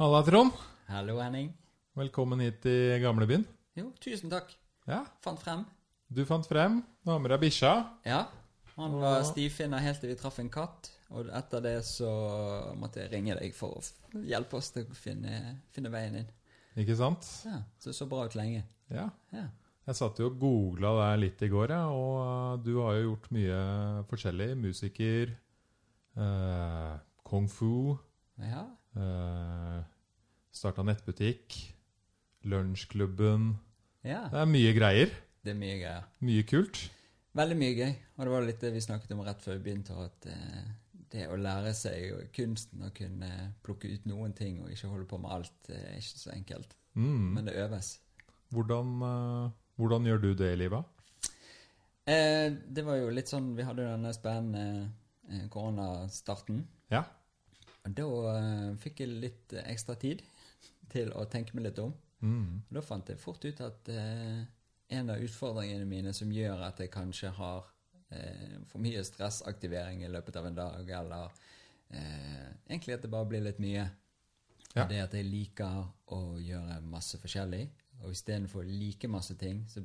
Halla, Trond. Hallo, Henning. Velkommen hit til gamlebyen. Jo, tusen takk. Ja, Fant frem. du fant frem. Du har med deg bikkja. Ja. Han var stivfinna helt til vi traff en katt. Og etter det så måtte jeg ringe deg for å hjelpe oss til å finne, finne veien inn. Ikke sant? Ja, Så det så bra ut lenge. Ja. Ja. Jeg satt jo og googla deg litt i går, ja, og uh, du har jo gjort mye forskjellig. Musiker, eh, kung fu, ja. Uh, starta nettbutikk, lunsjklubben Ja. Det er mye greier. Det er mye greier. Mye kult. Veldig mye gøy. Og det var litt det vi snakket om rett før vi begynte, at eh, det å lære seg kunsten å kunne plukke ut noen ting og ikke holde på med alt, eh, er ikke så enkelt. Mm. Men det øves. Hvordan, hvordan gjør du det i livet? Eh, det var jo litt sånn Vi hadde denne spennende eh, koronastarten. Ja. Da uh, fikk jeg litt ekstra tid til å tenke meg litt om. Mm. Da fant jeg fort ut at uh, en av utfordringene mine som gjør at jeg kanskje har uh, for mye stressaktivering i løpet av en dag, eller egentlig at det bare blir litt mye, Ja. er at jeg liker å gjøre masse forskjellig. Og istedenfor like masse ting, så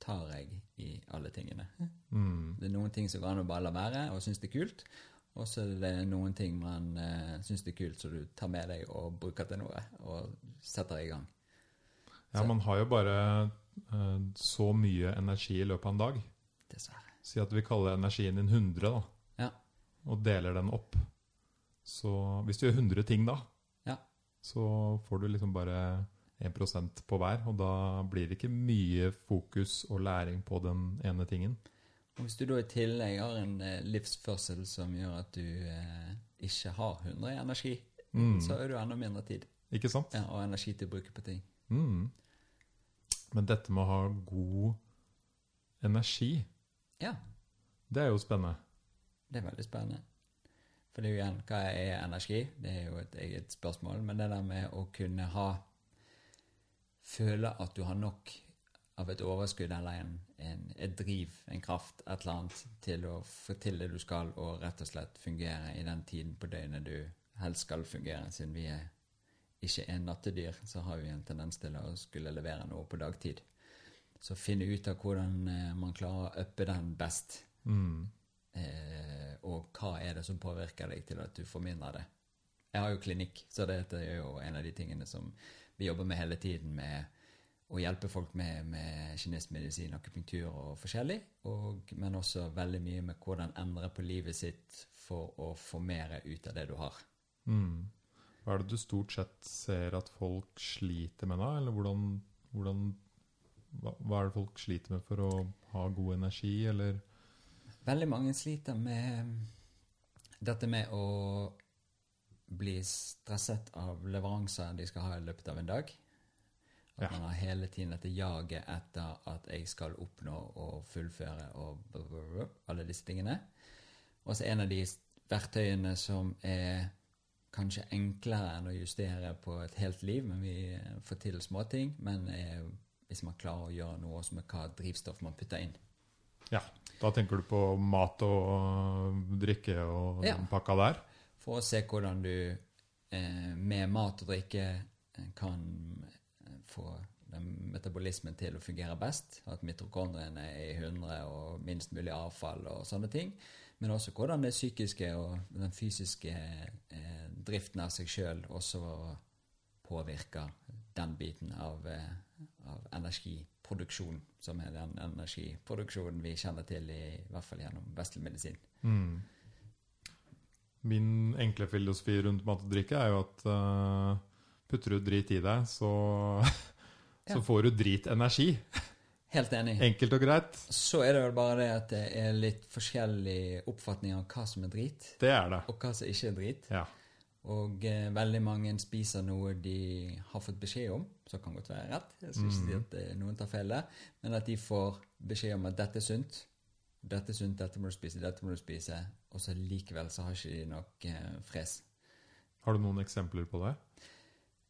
tar jeg i alle tingene. Mm. Det er noen ting som går an å bare la være og synes det er kult. Og så er det noen ting man uh, syns det er kult, så du tar med deg og bruker til noe. Og setter i gang. Ja, man har jo bare uh, så mye energi i løpet av en dag. Dessverre. Si at vi kaller energien din 100, da, Ja. og deler den opp. Så hvis du gjør 100 ting da, Ja. så får du liksom bare 1% på hver, og da blir det ikke mye fokus og læring på den ene tingen. Og hvis du da i tillegg har en eh, livsførsel som gjør at du eh, ikke har 100 i energi, Mm. så har du enda mindre tid Ikke sant? ja, og energi til å bruke på ting. Mm. Men dette med å ha god energi, Ja, det er jo spennende. det er veldig spennende. For det er jo igjen, hva er energi? Det er jo et eget spørsmål. Men det der med å kunne ha Føle at du har nok av et overskudd eller en, en, et driv, en kraft, et eller annet, til å få til det du skal, og rett og slett fungere i den tiden på døgnet du helst skal fungere. Siden vi er ikke er nattedyr, så har vi en tendens til å skulle levere noe på dagtid. Så finne ut av hvordan eh, man klarer å uppe den best. Mm. Eh, og hva er det som påvirker deg til at du får mindre av det. Jeg har jo klinikk, så dette er jo en av de tingene som vi jobber med hele tiden, med å hjelpe folk med, med kinesisk medisin, akupunktur og forskjellig, og, men også veldig mye med hvordan endre på livet sitt for å få mer ut av det du har. Mm. Hva er det du stort sett ser at folk sliter med da? Eller hvordan, hvordan hva, hva er det folk sliter med for å ha god energi, eller Veldig mange sliter med dette med å bli stresset av leveranser de skal ha i løpet av en dag. At Ja. man har hele tiden dette jaget etter at jeg skal oppnå og fullføre og alle disse tingene. Og så en av de verktøyene som er kanskje enklere enn å justere på et helt liv, men vi får til småting, men er, hvis man klarer å gjøre noe også med hva drivstoff man putter inn. Ja, da tenker du på mat og drikke og Ja. pakka der? for å se hvordan du eh, med mat og drikke eh, kan få metabolismen til å fungere best. At mitokondriene er i 100 og minst mulig avfall og sånne ting. Men også hvordan det psykiske og den fysiske eh, driften av seg sjøl også påvirker den biten av, eh, av energiproduksjon, som er den energiproduksjonen vi kjenner til i, i hvert fall gjennom vestlig medisin. Mm. Min enkle filosofi rundt mat og drikke er jo at eh, putter du drit i deg, så, Ja. får du dritenergi. Helt enig. Enkelt og greit. Så er det vel bare det at det er litt forskjellig oppfatning av hva som er drit, Det er det. og hva som ikke er drit. Ja. Og eh, veldig mange spiser noe de har fått beskjed om, som kan godt være rett. Jeg skal ikke at eh, noen tar feil der, men at de får beskjed om at dette er sunt. Dette er sunt, dette må du spise, dette må du spise. Og så likevel så har ikke de nok eh, fres. Har du noen eksempler på det?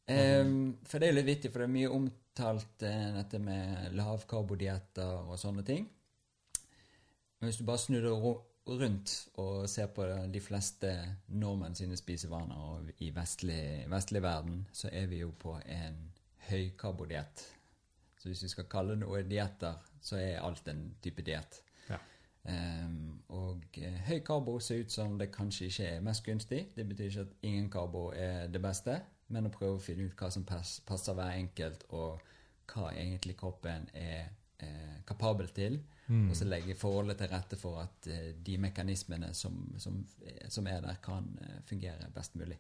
Ehm, for det er litt vittig, for det er mye omtalt uh, dette med lavkarbodietter og sånne ting. Men hvis du bare snur det rundt og ser på de fleste nordmenn sine spisevaner, og i vestlig, vestlig verden så er vi jo på en høykarbodiett. Så hvis vi skal kalle noe dietter, så er alt en type diett. Ja. Um, og uh, høy karbo ser ut som det kanskje ikke er mest gunstig. Det betyr ikke at ingen karbo er det beste, men å prøve å finne ut hva som pass, passer hver enkelt, og hva egentlig kroppen er eh, kapabel til. Mm. Og så legge forholdet til rette for at eh, de mekanismene som, som, som, er der, kan fungere best mulig.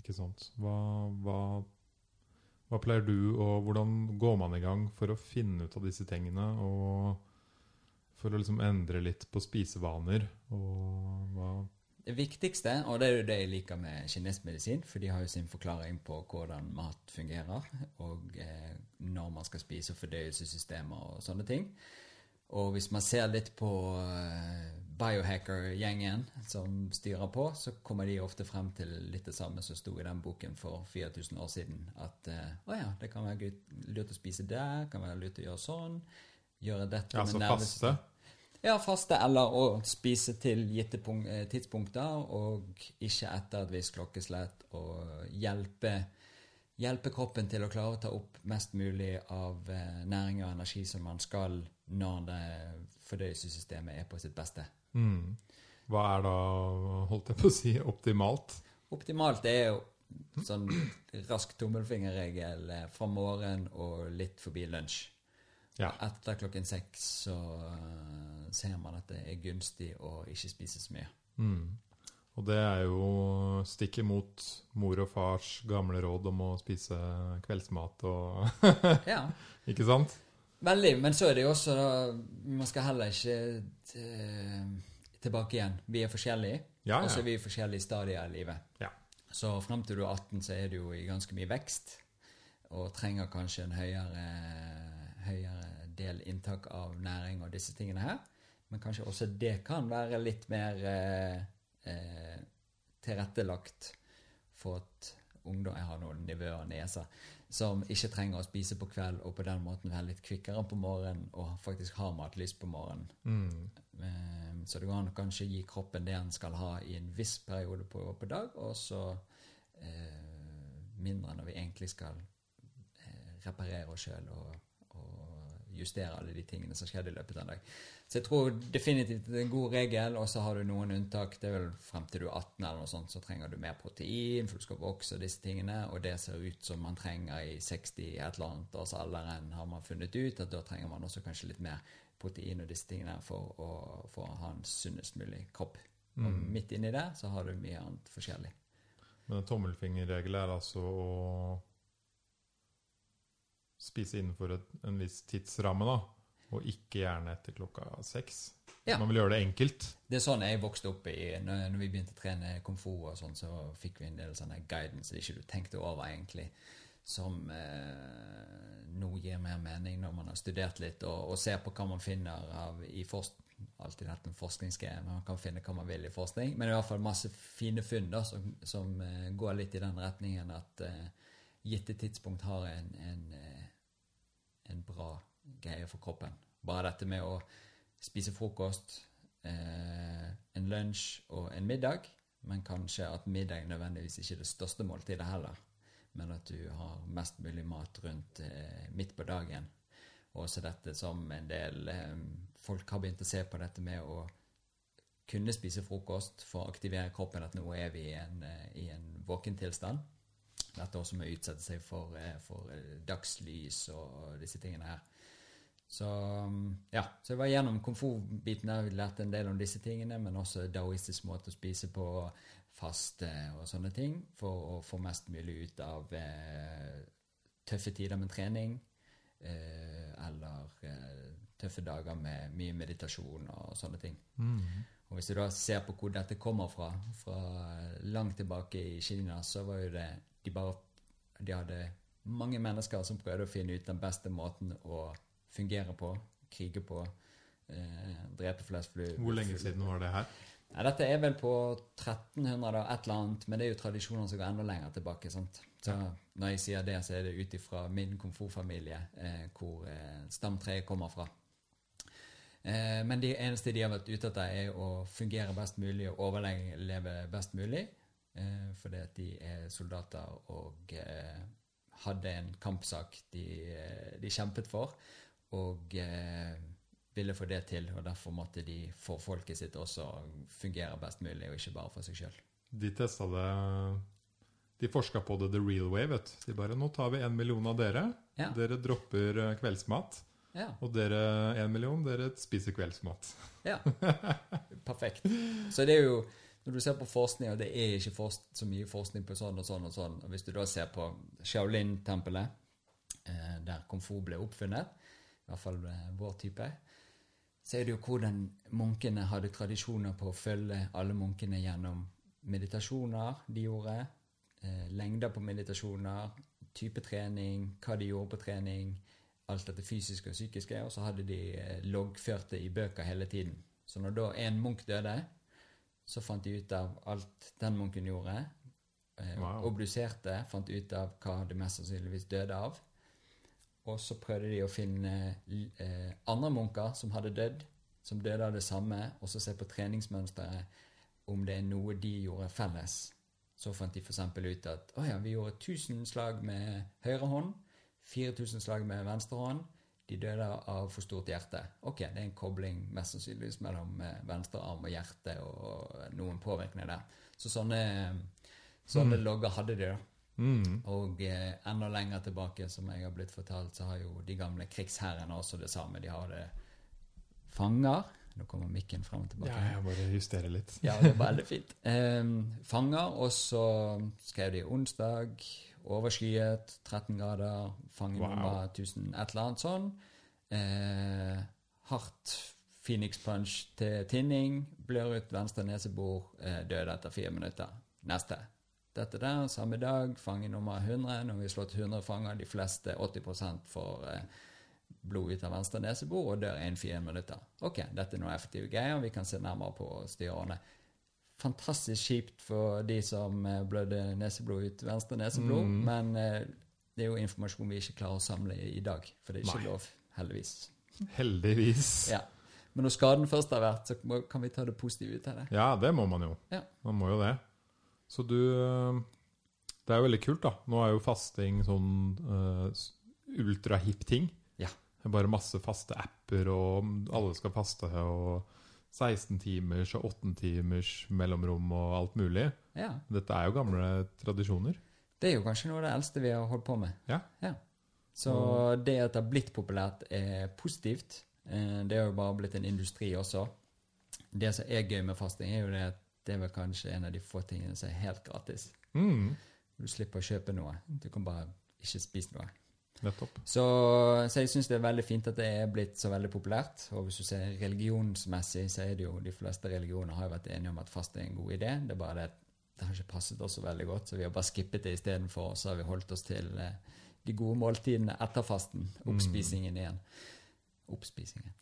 Ikke sant. Hva, hva hva pleier du, og hvordan går man i gang for å finne ut av disse tingene? Og for å liksom endre litt på spisevaner? Og hva det viktigste, og det er jo det jeg liker med kinesisk medisin, for de har jo sin forklaring på hvordan mat fungerer, og eh, når man skal spise, og fordøyelsessystemer og sånne ting. Og hvis man ser litt på uh, biohacker-gjengen som styrer på, så kommer de ofte frem til litt det samme som sto i den boken for 4000 år siden. At uh, å ja, det kan være lurt å spise der, kan være lurt å gjøre sånn. Gjøre dette ja, med faste? Ja, faste, eller å spise til gitte eh, tidspunkter, og ikke etter et visst klokkeslett, og hjelpe hjelpe kroppen til å klare å ta opp mest mulig av eh, næring og energi som man skal når det fordøyelsessystemet er på sitt beste. Mm. Hva er da, holdt jeg på å si, optimalt? Optimalt er jo sånn rask tommelfingerregel eh, fra morgen og litt forbi lunsj. Ja. Etter klokken seks så uh, ser man at det er gunstig å ikke spise så mye. Mm. Og det er jo stikk imot mor og fars gamle råd om å spise kveldsmat og Ja. Ikke sant? Veldig. Men så er det jo også da Man skal heller ikke tilbake igjen. Vi er forskjellige, ja, ja. og så er vi i forskjellige stadier i livet. Ja. Så frem til du er 18, så er du jo i ganske mye vekst, og trenger kanskje en høyere, høyere del inntak av næring og disse tingene her. Men kanskje også det kan være litt mer eh, eh, tilrettelagt for at ungdom Jeg har noen nivåer av nesa, som ikke trenger å spise på kveld, og på den måten være litt kvikkere på morgenen og faktisk ha matlyst på morgenen. Mm. Eh, så det går an å kanskje gi kroppen det den skal ha i en viss periode på, på dag, og så eh, mindre når vi egentlig skal eh, reparere oss sjøl og justere alle de tingene som skjedde i løpet av en dag. Så jeg tror definitivt det er en god regel, og så har du noen unntak. Det er vel frem til du er 18 eller noe sånt, så trenger du mer protein, for du skal vokse og disse tingene, og det ser ut som man trenger i 60 et eller annet års alderen, har man funnet ut, at da trenger man også kanskje litt mer protein og disse tingene for å, for å ha en sunnest mulig kropp. Mm. Og midt inni det så har du mye annet forskjellig. Men en tommelfingerregel er altså å spise innenfor et, en viss tidsramme, da? Og ikke gjerne etter klokka seks. Ja. Man vil gjøre det enkelt. Det er sånn jeg vokste opp i. Når, når vi begynte å trene kung fu, og sånn, så fikk vi en del sånne guidance ikke du tenkte over, egentlig. Som eh, nå gir mer mening når man har studert litt og, og ser på hva man finner av i forskning. Alltid en forskningsgreie, men man kan finne hva man vil i forskning. Men i hvert fall masse fine funn da, som, som uh, går litt i den retningen at uh, gitte tidspunkt har en, en, uh, en bra greie for kroppen. Bare dette med å spise frokost, eh, en lunsj og en middag, men kanskje at middag nødvendigvis ikke er det største måltidet heller, men at du har mest mulig mat rundt eh, midt på dagen. Og også dette som en del eh, folk har begynt å se på dette med å kunne spise frokost for å aktivere kroppen, at nå er vi i en, eh, i en våken tilstand. Dette også med å utsette seg for, eh, for dagslys og disse tingene her. Så um, ja, så jeg var gjennom komfortbiten der. Vi lærte en del om disse tingene, men også daoistisk måte å spise på, faste og sånne ting, for å få mest mulig ut av eh, tøffe tider med trening. Eh, eller eh, tøffe dager med mye meditasjon og sånne ting. Mm. Og Hvis du da ser på hvor dette kommer fra, fra langt tilbake i Kina, så var jo det De bare de hadde mange mennesker som prøvde å finne ut den beste måten å fungere på, krige på, eh, drepe flest fly. Hvor lenge siden var det her? Ja, dette er vel på 1300 og et eller annet, men det er jo tradisjoner som går enda lenger tilbake. sant? Så. Når jeg sier det, så er det ut ifra min komfortfamilie, eh, hvor eh, stamtreet kommer fra. Eh, men det eneste de har vært ute etter, er å fungere best mulig og overleve best mulig. Eh, fordi at de er soldater og eh, hadde en kampsak de, eh, de kjempet for. Og eh, ville få det til, og derfor måtte de for folket sitt også fungere best mulig, og ikke bare for seg sjøl. De testa det De forska på det the real way. vet du. De bare Nå tar vi en million av dere. Ja. Dere dropper eh, kveldsmat. Ja. Og dere en million, dere spiser kveldsmat. ja. Perfekt. Så det er jo Når du ser på forskning, og det er ikke forst, så mye forskning på sånn og sånn og sånn, og hvis du da ser på Shaolin-tempelet, eh, der kung ble oppfunnet, i hvert fall eh, vår type, så er det jo hvordan munkene hadde tradisjoner på å følge alle munkene gjennom meditasjoner de gjorde, eh, lengder på meditasjoner, type trening, hva de gjorde på trening, alt dette fysiske og psykiske, og så hadde de eh, loggført det i bøker hele tiden. Så når da en munk døde, så fant de ut av alt den munken gjorde, eh, Wow. obduserte, fant ut av hva det mest sannsynligvis døde av, og så prøvde de å finne eh, andre munker som hadde dødd, som døde av det samme, og så se på treningsmønsteret om det er noe de gjorde felles. Så fant de f.eks. ut at å ja, vi gjorde 1000 slag med høyre hånd, 4000 slag med venstre hånd. De døde av for stort hjerte. Ok, det er en kobling mest sannsynligvis mellom eh, venstre arm og hjerte og noen påvirkninger der. Så sånne, sånne logger hadde de, da. Mm. Og eh, enda lenger tilbake, som jeg har blitt fortalt, så har jo de gamle krigsherrene også det samme. De har det fanger. Nå kommer mikken frem og tilbake. Ja, jeg bare justerer litt. Ja, det er veldig fint. Eh, fanger, og så skrev de onsdag, overskyet, 13 grader, fanget Wow. nummer 1000, et eller annet sånn. Eh, hardt Phoenix punch til tinning, blør ut venstre nesebor, eh, død etter fire minutter. Neste. Dette der, samme dag, fange nummer 100. Når vi har slått 100 fanger, de fleste, 80 får eh, blod ut av venstre nesebor og dør innen fire minutter. Ok, dette er noen effektive greier, vi kan se nærmere på styreårene. Fantastisk kjipt for de som eh, blødde neseblod ut venstre neseblod, Mm. men eh, det er jo informasjon vi ikke klarer å samle i, dag, for det er ikke Nei. lov, heldigvis. Heldigvis. Ja. Men når skaden først har vært, så kan vi ta det positive ut av det. Ja, det må man jo. Ja. Man må jo det. Så du øh, Det er jo veldig kult, da. Nå er jo fasting sånn uh, ultrahip ting. Ja. Det er bare masse faste apper, og alle skal faste, og 16 timers og 18 timers mellomrom og alt mulig. Ja. Dette er jo gamle tradisjoner. Det er jo kanskje noe av det eldste vi har holdt på med. Ja. Så det at det har blitt populært, er positivt. Eh, Det har jo bare blitt en industri også. Det som er gøy med fasting, er jo det at det er vel kanskje en av de få tingene som er helt gratis. Mm, Du slipper å kjøpe noe. Du kan bare ikke spise noe. Nettopp. Så, så jeg syns det er veldig fint at det er blitt så veldig populært. Og hvis du ser religionsmessig, så er det jo de fleste religioner har jo vært enige om at faste er en god idé. Det er bare det at det har ikke passet oss så veldig godt, så vi har bare skippet det istedenfor. Og så har vi holdt oss til eh, de gode måltidene etter fasten. Oppspisingen igjen. Oppspisingen.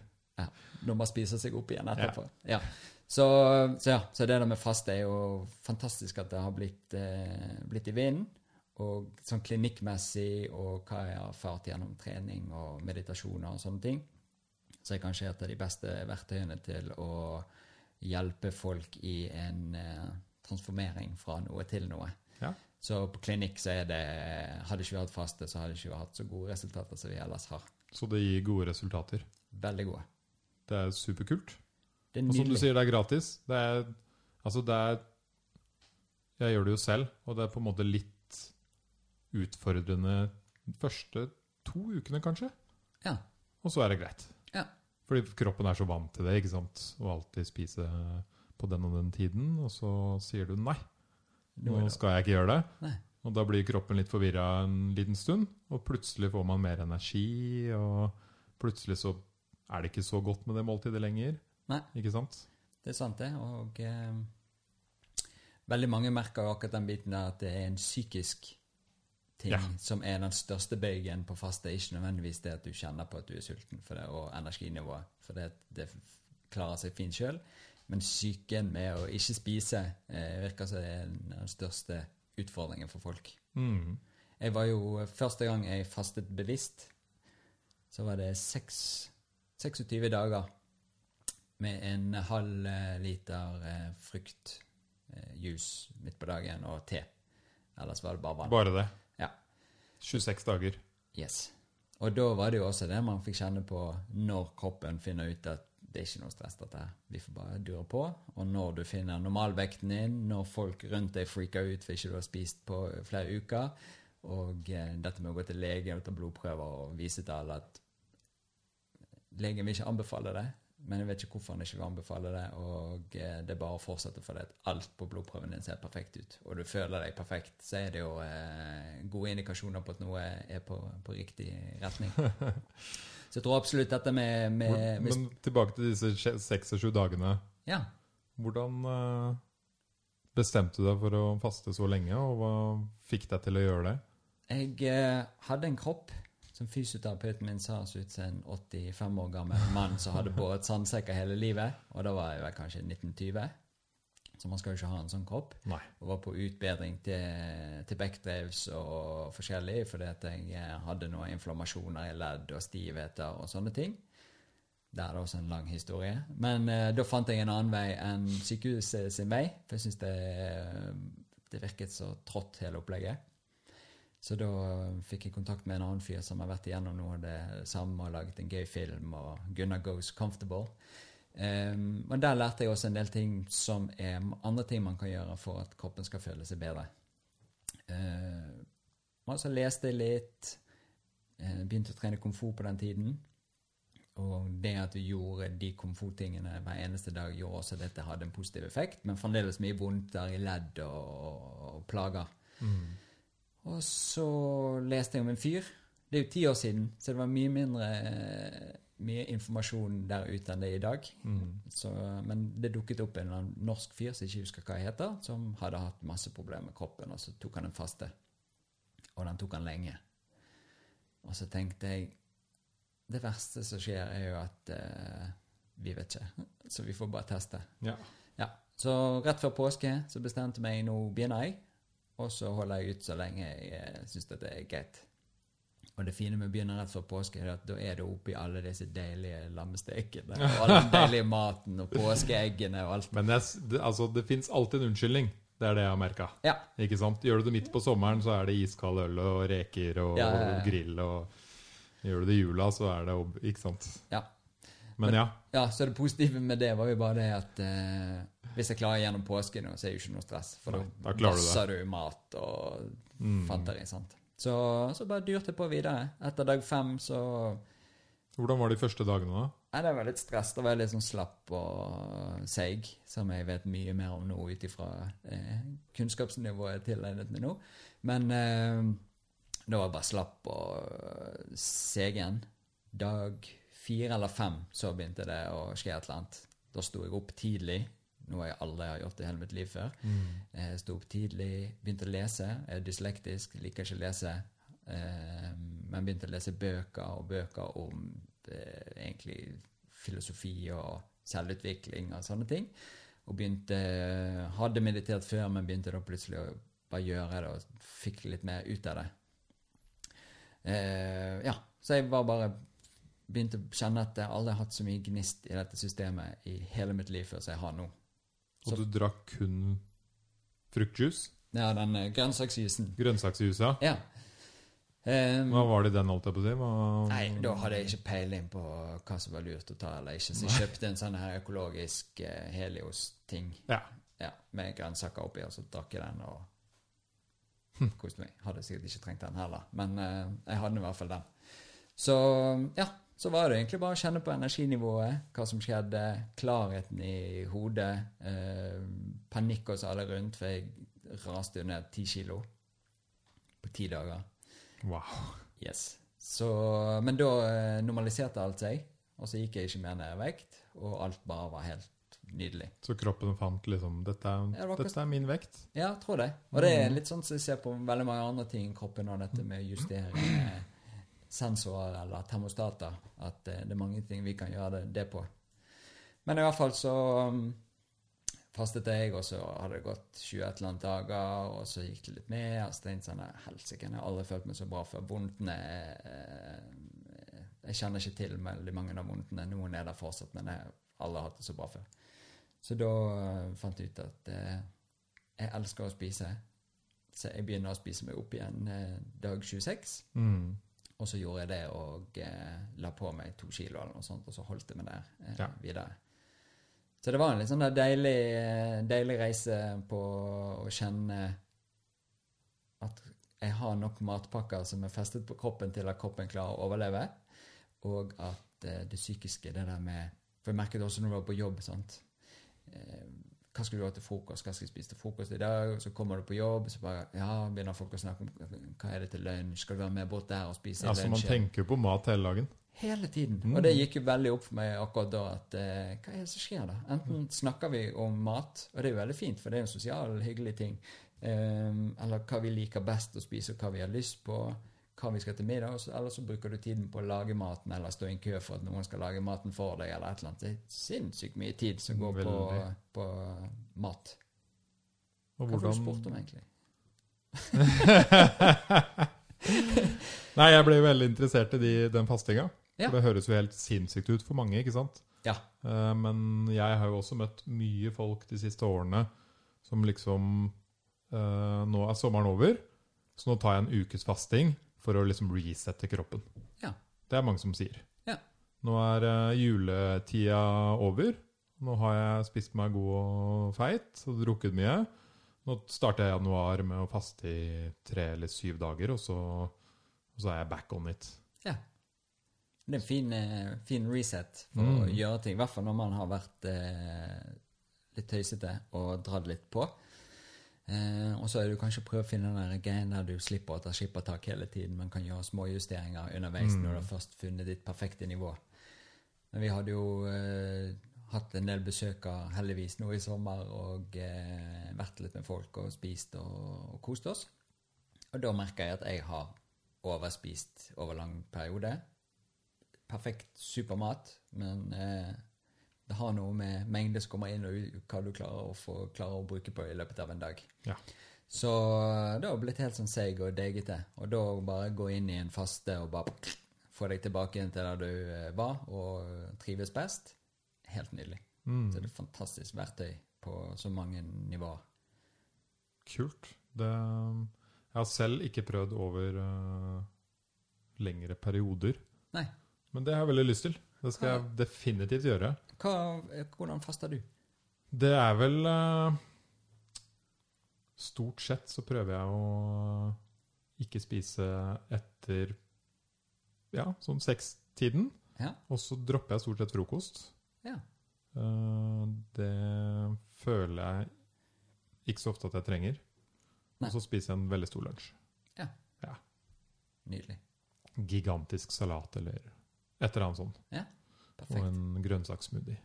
Ja, når man spiser seg opp igjen etterpå. Ja. Så, så ja, så det der med faste er jo fantastisk at det har blitt, eh, blitt i vinden. Og sånn klinikkmessig og hva jeg har erfart gjennom trening og meditasjoner og sånne ting, så er kanskje et av de beste verktøyene til å hjelpe folk i en eh, transformering fra noe til noe. Ja. Så på klinikk så er det Hadde ikke vi hatt faste, så hadde ikke vi hatt så gode resultater som vi ellers har. Så det gir gode resultater. Veldig gode. Det er superkult. Det er Og som du sier, det er gratis. Det er Altså, det er Jeg gjør det jo selv, og det er på en måte litt utfordrende de første to ukene, kanskje. Ja. Og så er det greit. Ja. Fordi kroppen er så vant til det, ikke sant. Å alltid spise på den og den tiden, og så sier du nei. Nå skal jeg ikke gjøre det. Nei. Og da blir kroppen litt forvirra en liten stund, og plutselig får man mer energi, og plutselig så er det ikke så godt med det måltidet lenger. Nei. Ikke sant? Det er sant, det. Og eh, veldig mange merker jo akkurat den biten der at det er en psykisk ting Ja. som er den største bøygen på faste. Ikke nødvendigvis det at du kjenner på at du er sulten for det, og energinivået, for det, det klarer seg fint sjøl. Men psyken med å ikke spise eh, virker som det er den den største utfordringen for folk. Mm. Jeg var jo Første gang jeg fastet bevisst, så var det 6, 26 dager med en halv eh, liter eh, fruktjuice midt på dagen og te. Ellers var det bare vann. Bare det. Ja. 26 dager. Yes. Og da var det jo også det man fikk kjenne på når kroppen finner ut at det er ikke noe stress, dette her. Vi får bare dure på. Og når du finner normalvekten din, når folk rundt deg freaker ut for ikke du har spist på flere uker, og eh, dette med å gå til lege og ta blodprøver og vise til alle at legen vil ikke anbefale det, men jeg vet ikke hvorfor han ikke vil anbefale det, og eh, det er bare å fortsette fordi at alt på blodprøven din ser perfekt ut, og du føler deg perfekt, så er det jo eh, gode indikasjoner på at noe er på, på riktig retning. Så jeg tror absolutt dette med, med, med Men tilbake til disse 26 dagene. Ja. Hvordan eh, bestemte du deg for å faste så lenge, og hva fikk deg til å gjøre det? Jeg eh, hadde en kropp som fysioterapeuten min sa så ut som en 85 år gammel mann som hadde båret sandsekker hele livet. Og da var jeg vel kanskje 1920. Så man skal jo ikke ha en sånn kropp. Nei. Og var på utbedring til, til backdrives og forskjellig fordi at jeg eh, hadde noen inflammasjoner i ledd og stivheter og sånne ting. Det er også en lang historie. Men eh, da fant jeg en annen vei enn sykehuset sin vei. For jeg syns det, det virket så trått, hele opplegget. Så da fikk jeg kontakt med en annen fyr som har vært igjennom noe av det samme og laget en gøy film, og Gunnar Goes Comfortable. Um, og der lærte jeg også en del ting som er andre ting man kan gjøre for at kroppen skal føle seg bedre. Uh, og så leste jeg litt, uh, begynte å trene fu på den tiden. Og det at vi gjorde de kung hver eneste dag, gjorde også at dette hadde en positiv effekt, men fremdeles mye vondt der i ledd og, og plager. Og så leste jeg om en fyr. Det er jo ti år siden, så det var mye mindre mye informasjon der ute enn det er i dag. Så, men det dukket opp en norsk fyr som ikke husker hva jeg heter, som hadde hatt masse problemer med kroppen, og så tok han en faste. Og den tok han lenge. Og så tenkte jeg Det verste som skjer, er jo at uh, vi vet ikke. Så vi får bare teste. Ja. Ja, Så rett før påske så bestemte jeg meg nå begynner jeg, og så holder jeg ut så lenge jeg syns det er greit. Og det fine med å begynne rett før påske er at da er det oppi alle disse deilige lammestekene og all den deilige maten og påskeeggene og alt. Men det, altså, det fins alltid en unnskyldning. Det er det jeg har merka. Ja. Ikke sant? Gjør du det midt på sommeren, så er det iskald øl og reker og, Ja, ja, ja. grill. og Gjør du det i jula, så er det Ikke sant? ja. Men ja. Ja, så det positive med det var jo bare det at eh, hvis jeg klarer gjennom påske nå, så er det jo ikke noe stress. For Nei, da det. vasser du mat og Mm. fanteri. sant? Så, så bare dyrte jeg på videre. Etter dag fem så Hvordan var de første dagene, da? Nei, det var litt stress. Da var jeg litt sånn slapp og seig, som jeg vet mye mer om nå ut ifra eh, kunnskapsnivået jeg tilegnet meg nå. Men eh, da var jeg bare slapp og segen. Dag fire eller fem så begynte det å skje et eller annet. Da sto jeg opp tidlig, noe jeg aldri har gjort i hele mitt liv før. Jeg sto opp tidlig, begynte å lese. Jeg er dyslektisk, liker ikke å lese. Eh, men begynte å lese bøker og bøker om eh, egentlig filosofi og selvutvikling og sånne ting. Og begynte Hadde meditert før, men begynte da plutselig å bare gjøre det og fikk litt mer ut av det. Eh, ja, så jeg var bare begynte å kjenne at jeg aldri har hatt så mye gnist i dette systemet i hele mitt liv før som jeg har nå. Og du drakk kun fruktjuice? Ja, den eh, grønnsaksjuicen. Grønnsaksjuice, ja. Ja. Um, Hva var det i den, holdt jeg på å si? Hva... Nei, da hadde jeg ikke peiling på hva som var lurt å ta eller ikke, så jeg kjøpte en sånn her økologisk uh, Helios-ting Ja. ja, med grønnsaker oppi, og så drakk jeg den og koste meg. Hadde sikkert ikke trengt den heller, men uh, jeg hadde i hvert fall den. Så ja, så var det egentlig bare å kjenne på energinivået, hva som skjedde, klarheten i hodet, eh, panikk hos alle rundt, for jeg raste jo ned ti kilo på ti dager. Wow. Yes. Så, men da eh, normaliserte alt seg, og så gikk jeg ikke mer ned i vekt, og alt bare var helt nydelig. Så kroppen fant liksom Dette er, Ja, det dette er min vekt. Ja, jeg tror det. Og det er litt sånn som jeg ser på veldig mange andre ting i kroppen, og dette med å justere sensorer eller termostater, at eh, det er mange ting vi kan gjøre det, på. Men i hvert fall så um, fastet jeg, og så hadde det gått 20 et eller annet dager, og så gikk det litt mer, og så tenkte jeg sånn jeg har aldri følt meg så bra før. Vondtene eh, jeg kjenner ikke til veldig mange av vondtene. Noen er der fortsatt, men jeg har aldri hatt det så bra før. Så da eh, fant jeg ut at eh, jeg elsker å spise. Så jeg begynner å spise meg opp igjen eh, dag 26. Mm. Og så gjorde jeg det og eh, la på meg to kilo eller noe sånt, og så holdt jeg meg der eh, Ja. videre. Så det var en litt sånn deilig, eh, deilig reise på å kjenne at jeg har nok matpakker som er festet på kroppen til at kroppen klarer å overleve, og at eh, det psykiske, det der med For jeg merket også når du var på jobb, sant. Eh, hva skal du ha til frokost? Hva skal jeg spise til frokost i dag? Så kommer du på jobb, så bare ja, begynner folk å snakke om hva er det til lunsj? Skal du være med bort der og spise lunsj Altså, man tenker på mat hele dagen. Hele tiden. Mm. Og det gikk jo veldig opp for meg akkurat da at eh, hva er det som skjer da? Enten snakker vi om mat, og det er jo veldig fint, for det er jo en sosial, hyggelig ting, eh, eller hva vi liker best å spise, og hva vi har lyst på, hva vi skal til middag, så- eller så bruker du tiden på å lage maten, eller stå i en kø for at noen skal lage maten for deg, eller et eller annet. Det er sinnssykt mye tid som går på, på mat. Og Hva får du hvordan spurt om egentlig? Nei, jeg ble jo veldig interessert i de, den fastinga. Ja. Det høres jo helt sinnssykt ut for mange, ikke sant? Ja. Eh, Men jeg har jo også møtt mye folk de siste årene som liksom eh, Nå er sommeren over, så nå tar jeg en ukes fasting for å liksom resette kroppen. Ja. Det er mange som sier. Ja. Nå er eh, juletida over. Nå har jeg spist meg god og feit og drukket mye. Nå starter jeg januar med å faste i tre eller syv dager, og så, og så er jeg back on it. Ja. Det er en fin, eh, fin reset for Mm. å gjøre ting. I hvert fall når man har vært eh, litt tøysete og dratt litt på. Eh, og så er det kanskje å prøve å finne den greien der du slipper å ta skippertak hele tiden, men kan gjøre små justeringer underveis Mm. når du har først funnet ditt perfekte nivå. Men vi hadde jo eh, hatt en del besøker heldigvis nå i sommer og eh, vært litt med folk og spist og, og kost oss. Og da merker jeg at jeg har overspist over lang periode. Perfekt supermat, men eh, det har noe med mengde som kommer inn, og hva du klarer å, få, klarer å bruke på i løpet av en dag. Ja. Så det har blitt helt sånn seig og deigete. Og da bare gå inn i en faste og bare få deg tilbake til der du eh, var, og trives best. Helt nydelig. Mm. Så det er et fantastisk verktøy på så mange nivåer. Kult. Det, jeg har selv ikke prøvd over uh, lengre perioder, Nei, men det har jeg veldig lyst til. Det skal jeg definitivt gjøre. Hva, eh, hvordan faster du? Det er vel eh, Stort sett så prøver jeg å ikke spise etter ja, sånn sekstiden. Ja. Og så dropper jeg stort sett frokost. Ja. Eh, det føler jeg ikke så ofte at jeg trenger. Nei. Og så spiser jeg en veldig stor lunsj. Ja. ja. Nydelig. Gigantisk salat eller et eller annet sånt. Og Perfekt. en grønnsakssmoothie,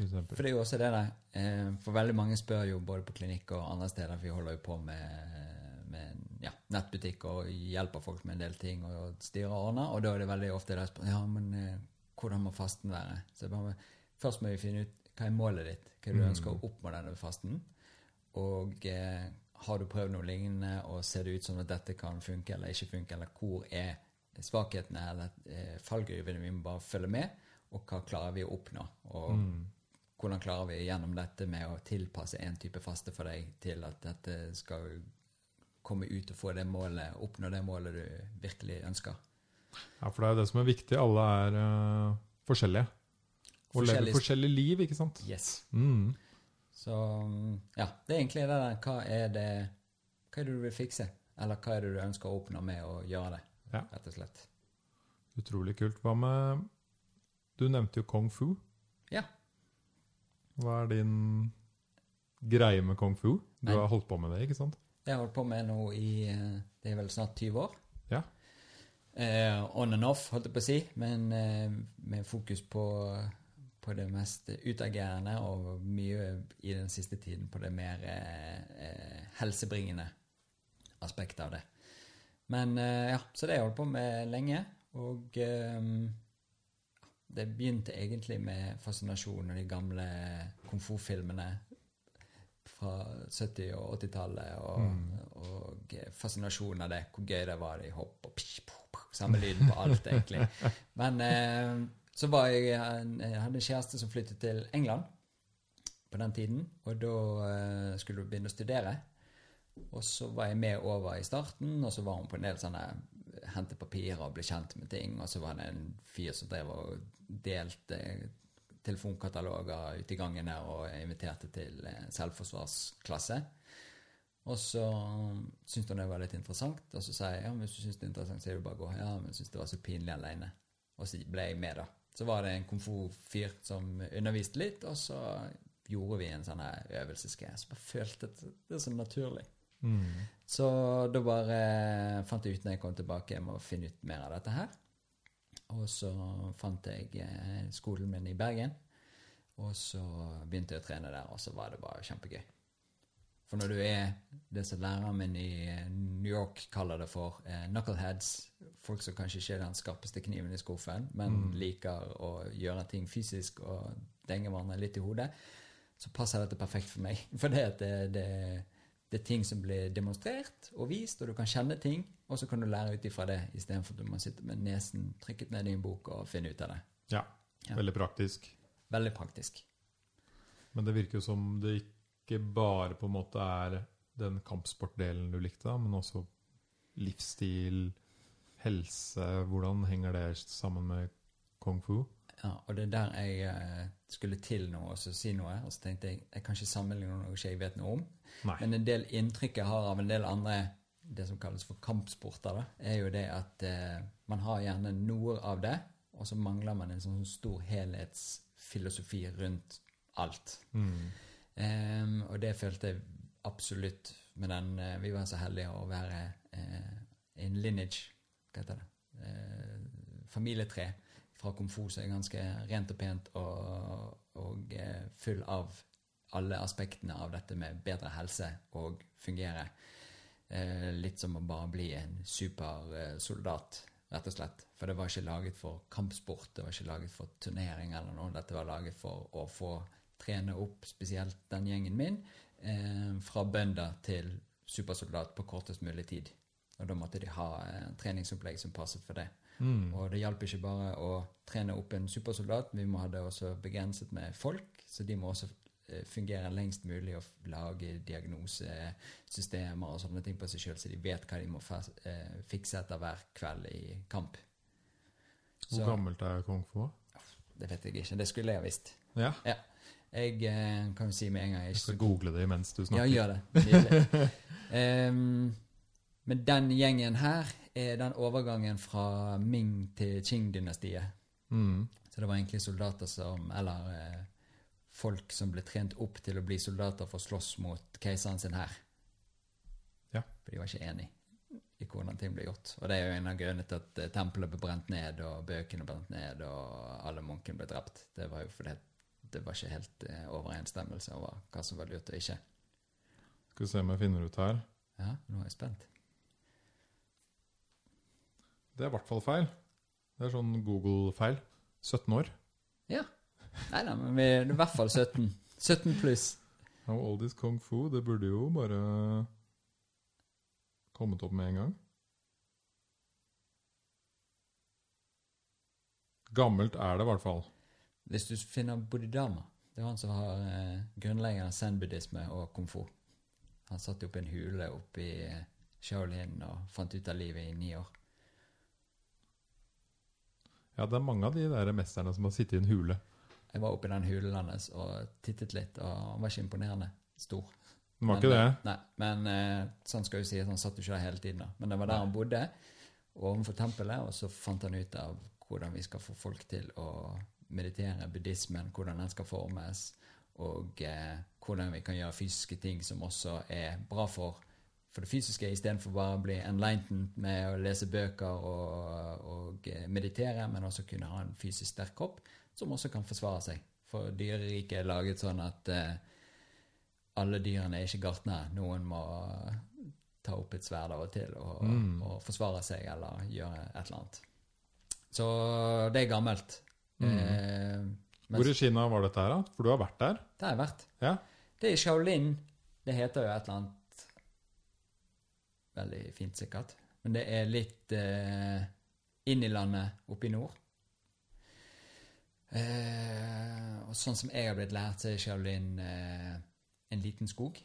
for. For det er jo også det der eh, For veldig mange spør jo både på klinikk og andre steder, for vi holder jo på med, med ja, nettbutikk og hjelper folk med en del ting og styrer og ordner, og da er det veldig ofte de spør ja, men eh, hvordan må fasten være? Så bare, Først må vi finne ut hva er målet ditt, hva er du Mm. ønsker å oppnå denne fasten. Og eh, har du prøvd noe lignende, og ser det ut som at dette kan funke eller ikke funke, eller hvor er svakhetene eller eh, fallgruvene vi må bare følge med, og hva klarer vi å oppnå? Og Mm. hvordan klarer vi gjennom dette med å tilpasse en type faste for deg til at dette skal komme ut og få det målet, oppnå det målet du virkelig ønsker? Ja, for det er det som er viktig. Alle er uh, forskjellige. Og lever forskjellige liv, ikke sant? Yes. Mm. Så ja, det er egentlig det der Hva er det Hva er det du vil fikse? Eller hva er det du ønsker å oppnå med å gjøre det? Ja. Rett og slett. Utrolig kult. Hva med Du nevnte jo kung fu. Ja. Hva er din greie med kung fu? Du Nei. har holdt på med det, ikke sant? Jeg har holdt på med nå i eh, Det er vel snart 20 år. Ja. Eh, on and off, holdt jeg på å si, men eh, med fokus på, på det mest utagerende og mye i den siste tiden på det mer eh, eh, helsebringende aspektet av det. Men eh, ja, så det har jeg holdt på med lenge, og det begynte egentlig med fascinasjon av de gamle kung fu-filmene fra 70- og 80-tallet, og, og fascinasjonen av det, hvor gøy det var, i hopp og pish, pow, pow, samme lyden på alt, egentlig. Men eh, så var jeg Jeg hadde en kjæreste som flyttet til England på den tiden, og da eh, skulle hun begynne å studere. Og så var jeg med over i starten, og så var hun på en del sånne hente papirer og bli kjent med ting. Og så var det en fyr som drev og delte telefonkataloger ute i gangen der og inviterte til eh, selvforsvarsklasse. Og så syntes hun det var litt interessant, og så sa jeg ja, men hvis du syns det er interessant, så er det bare å gå. Ja, men jeg syntes det var så pinlig alene. Og så ble jeg med, da. Så var det en komfortfyr som underviste litt, og så gjorde vi en sånn her øvelsesgreie. Så bare følte at det er så naturlig. Mm. Så da bare fant jeg ut når jeg kom tilbake, jeg må finne ut mer av dette her. Og så fant jeg eh, skolen min i Bergen. Og så begynte jeg å trene der, og så var det bare kjempegøy. For når du er det som læreren min i New York kaller det for eh, knuckleheads, folk som kanskje ikke er den skarpeste kniven i skuffen, men Mm. liker å gjøre ting fysisk og denge hverandre litt i hodet, så passer dette perfekt for meg. For det, det, det, er ting som blir demonstrert og vist, og du kan kjenne ting, og så kan du lære ut ifra det, istedenfor at du må sitte med nesen trykket ned i en bok og finne ut av det. Ja. Ja. Veldig praktisk. Veldig praktisk. Men det virker jo som det ikke bare på en måte er den kampsportdelen du likte, men også livsstil, helse. Hvordan henger det sammen med kung fu? Ja, og det er der jeg eh, skulle til nå og si noe, og så tenkte jeg jeg kan ikke sammenligne noe ikke jeg vet noe om. Nei. Men en del inntrykk jeg har av en del andre det som kalles for kampsporter, da, er jo det at eh, man har gjerne noe av det, og så mangler man en sånn stor helhetsfilosofi rundt alt. Mm. Um, og det følte jeg absolutt med den eh, Vi var så heldige å være eh, en lineage, hva heter det, eh, familietre fra komfort, som er ganske rent og pent og, og eh, full av alle aspektene av dette med bedre helse og fungere. Eh, litt som å bare bli en supersoldat, rett og slett. For det var ikke laget for kampsport, det var ikke laget for turnering eller noe. Dette var laget for å få trene opp spesielt den gjengen min, eh, fra bønder til supersoldat på kortest mulig tid. Og da måtte de ha treningsopplegg som passet for det. Mm. Og det hjalp ikke bare å trene opp en supersoldat, vi må ha det også begrenset med folk, så de må også eh, fungere lengst mulig og lage diagnosesystemer og sånne ting på seg sjøl, så de vet hva de må eh, fikse etter hver kveld i kamp. Hvor gammelt er kong fu? det vet jeg ikke. Det skulle jeg ha visst. Ja. Jeg eh, kan jo si med en gang jeg Jeg skal google det mens du Ja, snakker. gjør det. um, men den gjengen her er den overgangen fra Ming til Qing-dynastiet. Mm. Så det var egentlig soldater som Eller eh, folk som ble trent opp til å bli soldater for å slåss mot keiseren sin hær. Ja. For de var ikke enig i hvordan ting ble gjort. Og det er jo en av grunnene til at eh, tempelet ble brent ned, og bøkene ble brent ned, og alle munkene ble drept. Det var jo fordi det var ikke helt eh, overensstemmelse over hva som var lurt og ikke. Skal vi se om jeg finner ut her. Ja, nå er jeg spent. Det er i hvert fall feil. Det er sånn Google-feil. 17 år. Ja. Nei da, men vi er i hvert fall 17. 17 pluss. How old is kung fu? Det burde jo bare kommet opp med en gang. Gammelt er det i hvert fall. Hvis du finner Bodhidharma Det er han som har eh, grunnleggeren av zen-buddhisme og kung fu. Han satt oppe i en hule oppe i Shaolin og fant ut av livet i ni år. Ja, det er mange av de der mesterne som har sittet i en hule. Jeg var oppe i den hulen hans og tittet litt, og han var ikke imponerende stor. Det var Men, ikke det. eh, Nei, men eh, sånn skal jo si at han satt jo ikke der hele tiden. da. Men det var der han bodde, ovenfor tempelet, og så fant han ut av hvordan vi skal få folk til å meditere buddhismen, hvordan den skal formes, og eh, hvordan vi kan gjøre fysiske ting som også er bra for, for det fysiske, istedenfor bare å bli enlightened med å lese bøker og, og eh, meditere, men også kunne ha en fysisk sterk kropp som også kan forsvare seg. For dyreriket er laget sånn at eh, alle dyrene er ikke gartnere. Noen må ta opp et sverd av og til og, Mm. og forsvare seg eller gjøre et eller annet. Så det er gammelt. Mm. Eh, Hvor i Kina var dette her, da? For du har vært der? det har jeg vært. Ja. Det er Shaolin. Det heter jo et eller annet veldig fint, sikkert. Men det er litt eh, inn i landet oppe i nord. Eh, og sånn som jeg har blitt lært, så er Shaolin eh, en liten skog.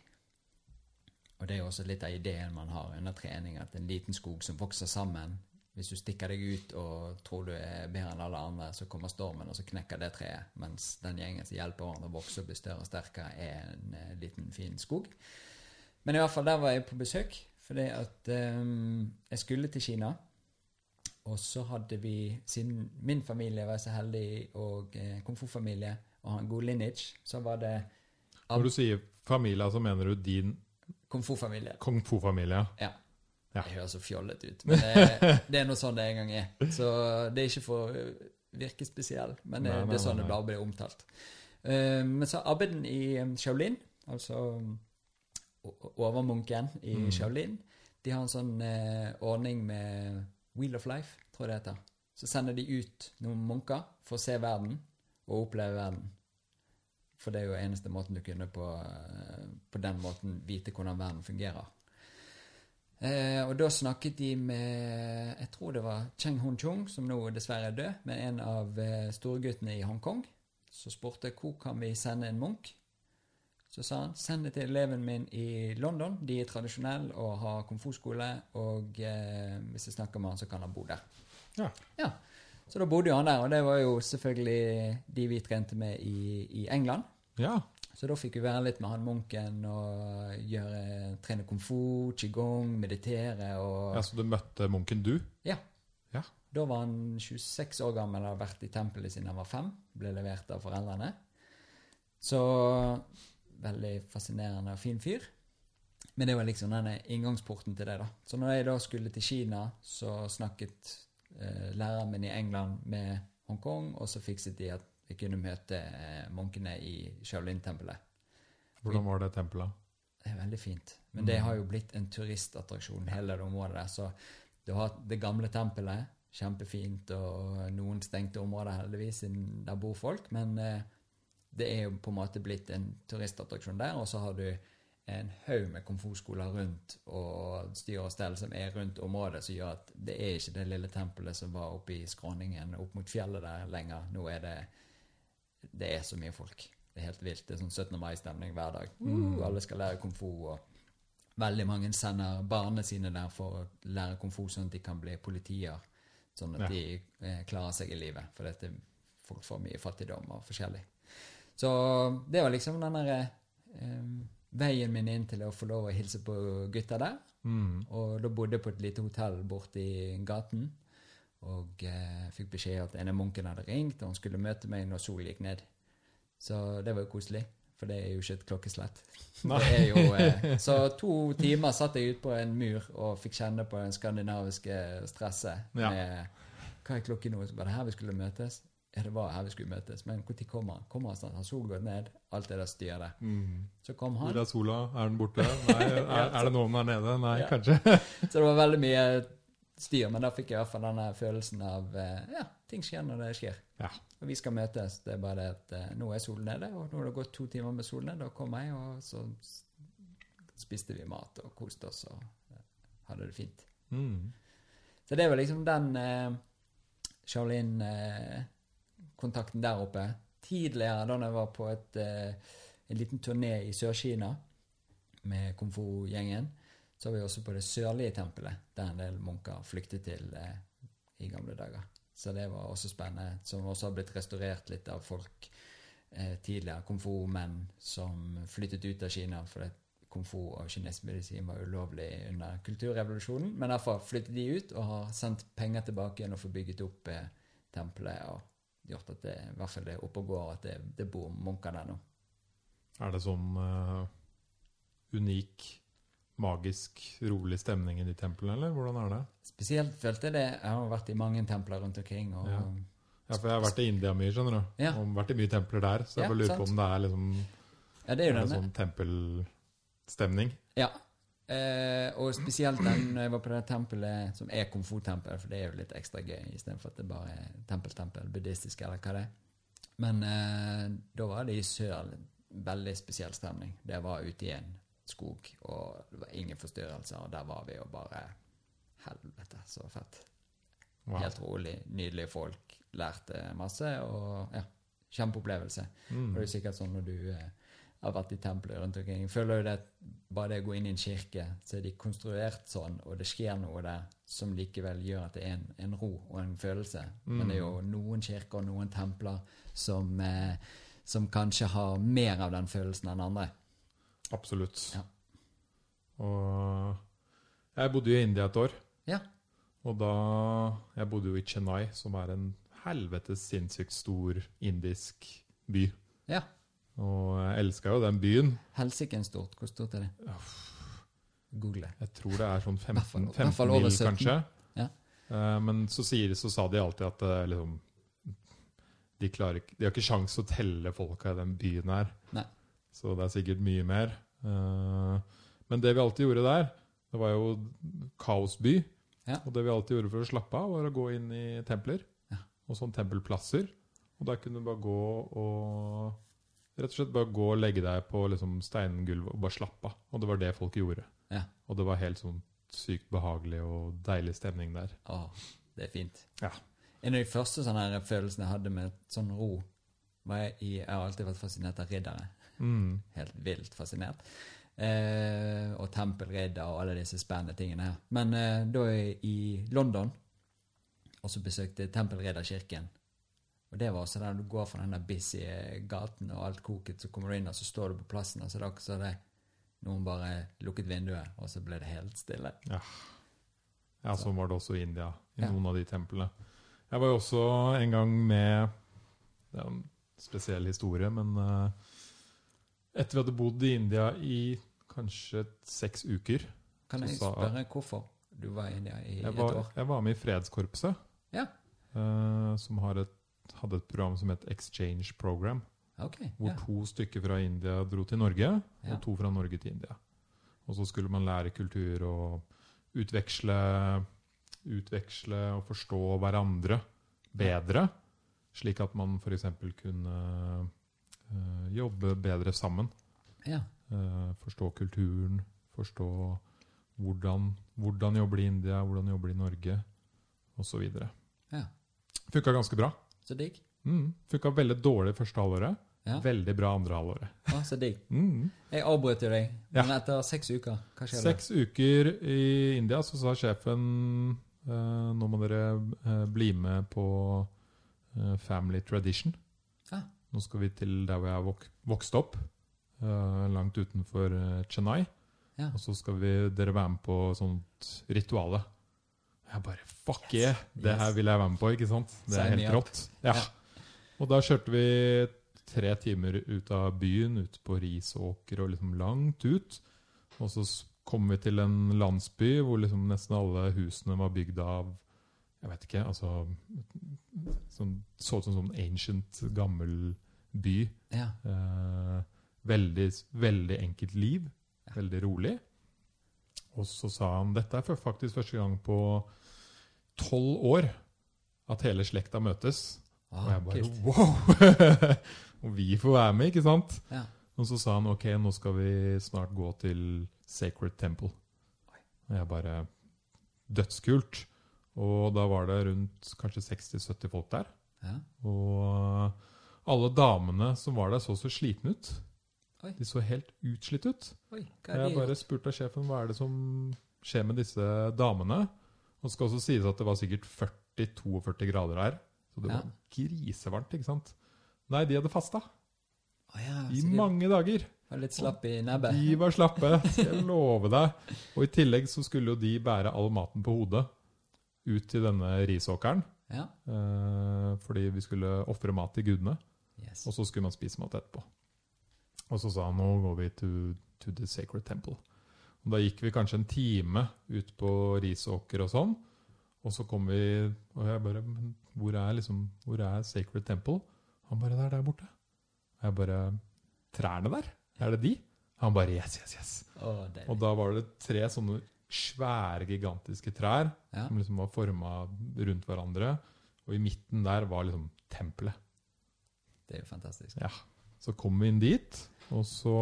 Og det er jo også litt av ideen man har under trening, at en liten skog som vokser sammen Hvis du stikker deg ut og tror du er bedre enn alle andre, så kommer stormen, og så knekker det treet. Mens den gjengen som hjelper hverandre å vokse og bli større og sterkere, er en eh, liten, fin skog. Men i hvert fall der var jeg på besøk, fordi at um, jeg skulle til Kina. Og så hadde vi, siden min familie var så heldig, og eh, kung fu-familie, og har en god lineage, så var det Når du sier familie, så mener du din kung fu-familie. kung fu-familie? Ja. Ja. Det høres så fjollete ut, men det, det er nå sånn det en gang er. Så det er ikke for å virke spesiell, men det, Nei, nei, det er sånn nei, det bare blir omtalt. Uh, men så arbeidet i um, Shaolin, altså overmunken i Mm. Shaolin, de har en sånn eh, ordning med Wheel of Life, tror jeg det heter. Så sender de ut noen munker for å se verden og oppleve verden. For det er jo eneste måten du kunne på, eh, på den måten vite hvordan verden fungerer. Eh, og da snakket de med Jeg tror det var Cheng Hun Chung, som nå dessverre er død, med en av eh, storguttene i Hongkong. Så spurte jeg hvor kan vi sende en munk. Så sa han send det til eleven min i London. De er tradisjonelle og har kung fu-skole. Og eh, hvis jeg snakker med han, så kan han bo der. Ja. Ja, Så da bodde jo han der, og det var jo selvfølgelig de vi trente med i, i England. Ja. Så da fikk vi være litt med han munken og gjøre, trene komfort, qigong, meditere og ja. Så du møtte munken, du? Ja. Ja. Da var han 26 år gammel og hadde vært i tempelet siden han var fem. Ble levert av foreldrene. Så veldig fascinerende og fin fyr. Men det var liksom denne inngangsporten til det, da. Så når jeg da skulle til Kina, så snakket eh, læreren min i England med Hongkong, og så fikset de at jeg kunne møte eh, munkene i Shaolin-tempelet. Hvordan var det tempelet? Det er veldig fint. Men det har jo blitt en turistattraksjon, hele det området der. Så du har det gamle tempelet, kjempefint, og noen stengte områder heldigvis, siden der bor folk. Men eh, det er jo på en måte blitt en turistattraksjon der, og så har du en haug med komfortskoler rundt og styr og stell som er rundt området, som gjør at det er ikke det lille tempelet som var oppe i skråningen opp mot fjellet der lenger. Nå er det Det er så mye folk. Det er helt vilt. Det er sånn 17. mai-stemning hver dag. Mm, alle skal lære komfort, og veldig mange sender barna sine der for å lære komfort sånn at de kan bli politier. Sånn at Ja. de eh, klarer seg i livet. For dette, folk får mye fattigdom og forskjellig. Så det var liksom den derre eh, veien min inn til å få lov å hilse på gutta der. Mm. Og da bodde jeg på et lite hotell borti gaten. Og eh, fikk beskjed at en av munkene hadde ringt, og han skulle møte meg når solen gikk ned. Så det var jo koselig, for det er jo ikke et klokkeslett. Det jo, eh, så to timer satt jeg ute på en mur og fikk kjenne på den skandinaviske stresset. Ja. Med, hva er klokken nå? Var det her vi skulle møtes? Det var her vi skulle møtes. Men når kommer han? Kommer han snart? Har solen gått ned? Alt det der styret. Mm. Så kom han. Hvor er sola? Er den borte? Nei. Er, er det noen der nede? Nei, Ja. kanskje. Så det var veldig mye styr, men da fikk jeg i hvert fall denne følelsen av eh, ja, ting skjer når det skjer. Ja. Og vi skal møtes. Det er bare det at eh, nå er solen nede, og nå har det gått to timer med solen nede. Da kom jeg, og så spiste vi mat og koste oss og eh, hadde det fint. Mm. Så det var liksom den eh, Charlene-kontakten der oppe. Tidligere, da jeg var på et, eh, en liten turné i Sør-Kina med kung fu-gjengen, så var vi også på det sørlige tempelet, der en del munker flyktet til eh, i gamle dager. Så det var også spennende, som også har blitt restaurert litt av folk eh, tidligere, kung fu-menn som flyttet ut av Kina fordi kung og kinesisk medisin var ulovlig under kulturrevolusjonen. Men derfor flyttet de ut og har sendt penger tilbake igjen og får bygget opp eh, tempelet og gjort at det i hvert fall er oppe og går, at det, det bor munker der nå. Er det sånn uh, unik, magisk, rolig stemning i de templene, eller hvordan er det? Spesielt følte jeg det. Jeg har vært i mange templer rundt omkring. og Ja. Ja, for jeg har vært i India mye, skjønner du. Ja. Og vært i mye templer der, så jeg Ja, bare lurer sant. på om det er liksom Ja, det er jo er det sånn tempelstemning. Ja. Eh, og spesielt den når jeg var på det tempelet som er kung fu-tempel, for det er jo litt ekstra gøy istedenfor at det bare er tempel-tempel, buddhistisk eller hva det er. Men eh, da var det i sør veldig spesiell stemning. Det var ute i en skog, og det var ingen forstyrrelser, og der var vi og bare Helvete, så fett. Wow. Helt rolig, nydelige folk. Lærte masse, og ja, kjempeopplevelse. Mm. Og det er sikkert sånn når du eh, har vært i tempelet rundt omkring. Jeg føler jo det bare det å gå inn i en kirke, så er de konstruert sånn, og det skjer noe der som likevel gjør at det er en, en ro og en følelse. Men det er jo noen kirker og noen templer som, eh, som kanskje har mer av den følelsen enn andre. Absolutt. Ja. Og jeg bodde jo i India et år. Ja. Og da Jeg bodde jo i Chennai, som er en helvetes sinnssykt stor indisk by. Ja. Og jeg elska jo den byen. Helsike stort. Hvor stort er det? Google. Jeg tror det er sånn 15, 15 mil, kanskje. Ja. Eh, Men så, sier, så sa de alltid at eh, liksom de, klarer, de har ikke sjans å telle folka i den byen her. Nei. Så det er sikkert mye mer. Eh, Men det vi alltid gjorde der, det var jo kaosby. Ja. Og det vi alltid gjorde for å slappe av, var å gå inn i templer. Ja. Og sånn tempelplasser. Og der kunne du bare gå og Rett og slett bare gå og legge deg på liksom, steingulvet og bare slappe av. Og det var det folk gjorde. Ja. Og det var helt sånn sykt behagelig og deilig stemning der. Å, det er fint. Ja. En av de første sånne følelsene jeg hadde med sånn ro, var jeg Jeg har alltid vært fascinert av riddere. Mm. Helt vilt fascinert. Eh, og tempelridder og alle disse spennende tingene her. Men eh, da jeg i London, og så besøkte Tempelridderkirken. Og det var også der du går fra den der busy gaten og alt koket, så kommer du inn, og så står du på plassen, og så er det akkurat som noen bare lukket vinduet, og så ble det helt stille. Ja, sånn var det også i India, i Ja. noen av de templene. Jeg var jo også en gang med Det er en spesiell historie, men uh, etter vi hadde bodd i India i kanskje seks uker Kan jeg spørre hvorfor du var i India i var, et år? jeg var med i Fredskorpset, Ja. uh, som har et, hadde et program som het Exchange Program. Okay, Hvor Ja. to stykker fra India dro til Norge, Ja. og to fra Norge til India. Og så skulle man lære kultur og utveksle, utveksle og forstå hverandre bedre, slik at man f.eks. kunne uh, jobbe bedre sammen. ja. Uh, forstå kulturen, forstå hvordan, hvordan jobber i India, hvordan jobber de i Norge, osv. Ja. Funka ganske bra. Så digg. Mm, Funka veldig dårlig første halvåret. Ja. Veldig bra andre halvåret. Ah, så digg. Mm. Jeg avbrøt jo deg, Ja. men etter seks uker, hva skjedde? Seks uker i India så sa sjefen eh, nå må dere eh, bli med på eh, Family Tradition. Ah. Nå skal vi til der hvor jeg vok vokste opp, eh, langt utenfor eh, Chennai. Ja. Og så skal vi, dere være med på sånt rituale. Jeg bare Fuck Yes. yeah! Det her vil jeg være med på, ikke sant? Det er helt rått. Ja. Ja. Og da kjørte vi tre timer ut av byen, ut på risåker og liksom langt ut. Og så kom vi til en landsby hvor liksom nesten alle husene var bygd av Jeg vet ikke, altså sånn, Så ut som en sånn ancient, gammel by. Ja. Eh, veldig, veldig enkelt liv. Ja. Veldig rolig. Og så sa han dette er faktisk første gang på tolv år at hele slekta møtes. Og Ah, jeg bare kult. wow! og vi får være med, ikke sant? Ja. Og så sa han ok, nå skal vi snart gå til Sacred Temple. Oi. Og jeg bare Dødskult. Og da var det rundt kanskje 60-70 folk der. Ja. Og alle damene som var der, så så slitne ut. Oi. De så helt utslitt ut. Oi, jeg bare spurte sjefen hva er det som skjer med disse damene. Og det skal også sies at det var sikkert 40-42 grader her. Så det Ja. var grisevarmt, ikke sant? Nei, de hadde fasta Oh, ja, i mange dager. var litt slapp i nebbet. De var slappe, skal jeg love deg. Og i tillegg så skulle jo de bære all maten på hodet ut til denne risåkeren. Ja. Eh, fordi vi skulle ofre mat til gudene. Yes. Og så skulle man spise mat etterpå. Og så sa han nå går vi to, to the sacred temple. Og da gikk vi kanskje en time ut på risåker og sånn. Og så kom vi Og jeg bare Men hvor er liksom Hvor er sacred temple? Han bare Det er der borte. Og jeg bare Trærne der? Er det de? Han bare Yes, yes, yes. Oh. Og da var det tre sånne svære, gigantiske trær Ja. som liksom var forma rundt hverandre. Og i midten der var liksom tempelet. Det er jo fantastisk. Ja. Så kom vi inn dit, og så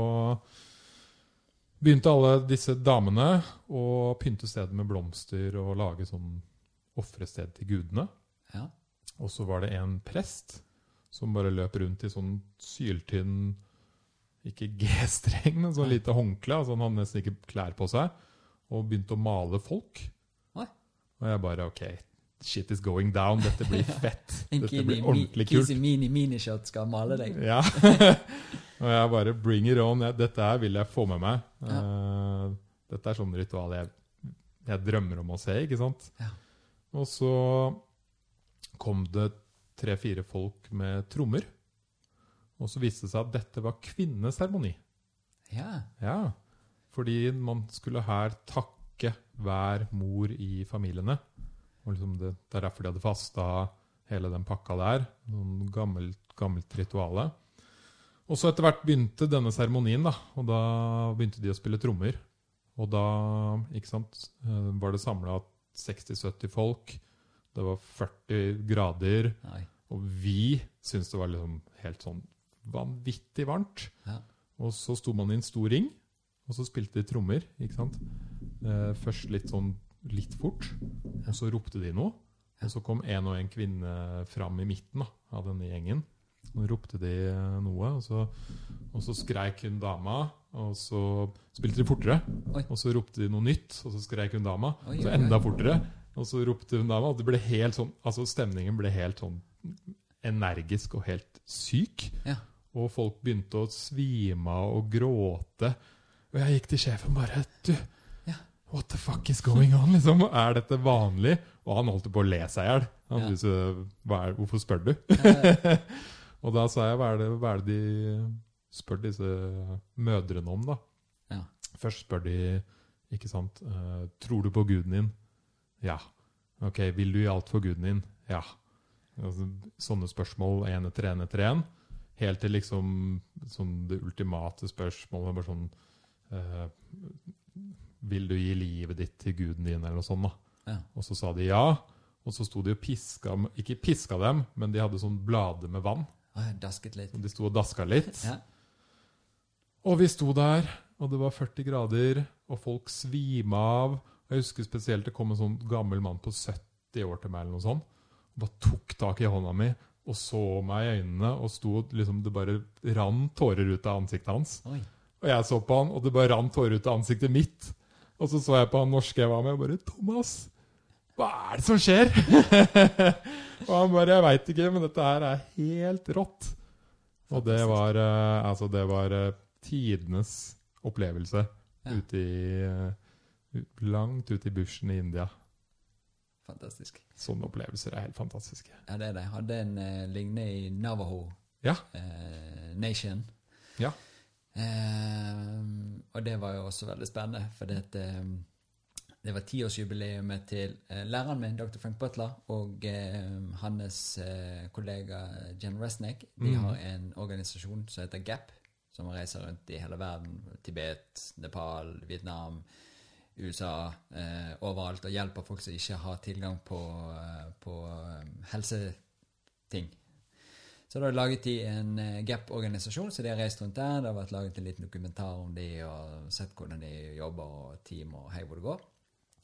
begynte alle disse damene å pynte stedet med blomster og lage sånn ofrested til gudene. Ja. Og så var det en prest som bare løp rundt i sånn syltynn Ikke G-streng, men sånn lite håndkle. Altså han hadde nesten ikke klær på seg. Og begynte å male folk. Oi. Og jeg bare OK, shit is going down. Dette blir fett. Dette blir ordentlig kult. Kisi Mini Minishot skal male deg. Ja. og jeg bare bring it on. Dette her vil jeg få med meg. Ja. Eh, dette er sånn ritual jeg, jeg drømmer om å se, ikke sant? Ja. Og så kom det tre-fire folk med trommer. Og så viste det seg at dette var kvinneseremoni. Ja. Ja. Fordi man skulle her takke hver mor i familiene. Og liksom det, det er derfor de hadde fasta hele den pakka der. Noen gammelt, gammelt rituale. Og så etter hvert begynte denne seremonien, da. Og da begynte de å spille trommer. Og da ikke sant, eh, var det samla 60-70 folk. Det var 40 grader. Nei. Og vi syntes det var liksom helt sånn vanvittig varmt. Ja. Og så sto man i en stor ring, og så spilte de trommer. ikke sant? Eh, først litt sånn litt fort, og så ropte de noe. Og så kom en og en kvinne fram i midten da, av denne gjengen. Og ropte de noe, og så, og så skreik hun dama, og så spilte de fortere. Oi. Og så ropte de noe nytt, og så skreik hun dama. Oi, så enda fortere. Og så ropte hun dama, og det ble helt sånn, altså stemningen ble helt sånn energisk og helt syk. Ja. Og folk begynte å svime av og gråte. Og jeg gikk til sjefen bare Du, Ja. what the fuck is going on? Liksom, er dette vanlig? Og han holdt på å le seg i hjel. Han Ja. syntes, Hvorfor spør du? Og da sa jeg hva er det, hva er det de spør disse mødrene om, da? Ja. Først spør de, ikke sant eh, Tror du på guden din? Ja. Ok, vil du gi alt for guden din? Ja. Altså, sånne spørsmål én etter én etter én. Helt til liksom sånn det ultimate spørsmålet. Bare sånn eh, Vil du gi livet ditt til guden din, eller noe sånt? da? Ja. Og så sa de ja. Og så sto de og piska Ikke piska dem, men de hadde sånn blader med vann. Dasket litt. De sto og daska litt. Ja. Og vi sto der, og det var 40 grader, og folk svima av. Jeg husker spesielt det kom en sånn gammel mann på 70 år til meg, eller noe sånt, og bare tok tak i hånda mi og så meg i øynene, og sto liksom, det bare rant tårer ut av ansiktet hans. Oi. Og jeg så på han, og det bare rant tårer ut av ansiktet mitt. Og så så jeg på han norske jeg var med, og bare 'Thomas, hva er det som skjer?' og han bare 'Jeg veit ikke, men dette her er helt rått'. Og det var, uh, altså det var uh, tidenes opplevelse Ja. ute i uh, Langt ute i bushen i India. Fantastisk. Sånne opplevelser er helt fantastiske. Ja, det er det. Hadde en uh, lignende i Navajo Ja. Nation. Ja. Og det var jo også veldig spennende, for det, at, eh, det var tiårsjubileet til eh, læreren min, dr. Frank Butler, og eh, hans eh, kollega Jen Resnick. De Mhm. har en organisasjon som heter GAP, som reiser rundt i hele verden. Tibet, Nepal, Vietnam, USA, overalt, og hjelper folk som ikke har tilgang på, på helseting. Så da laget de en GAP-organisasjon, så de har reist rundt der. Det har vært laget en liten dokumentar om de, og sett hvordan de jobber, og team, og hei hvor det går.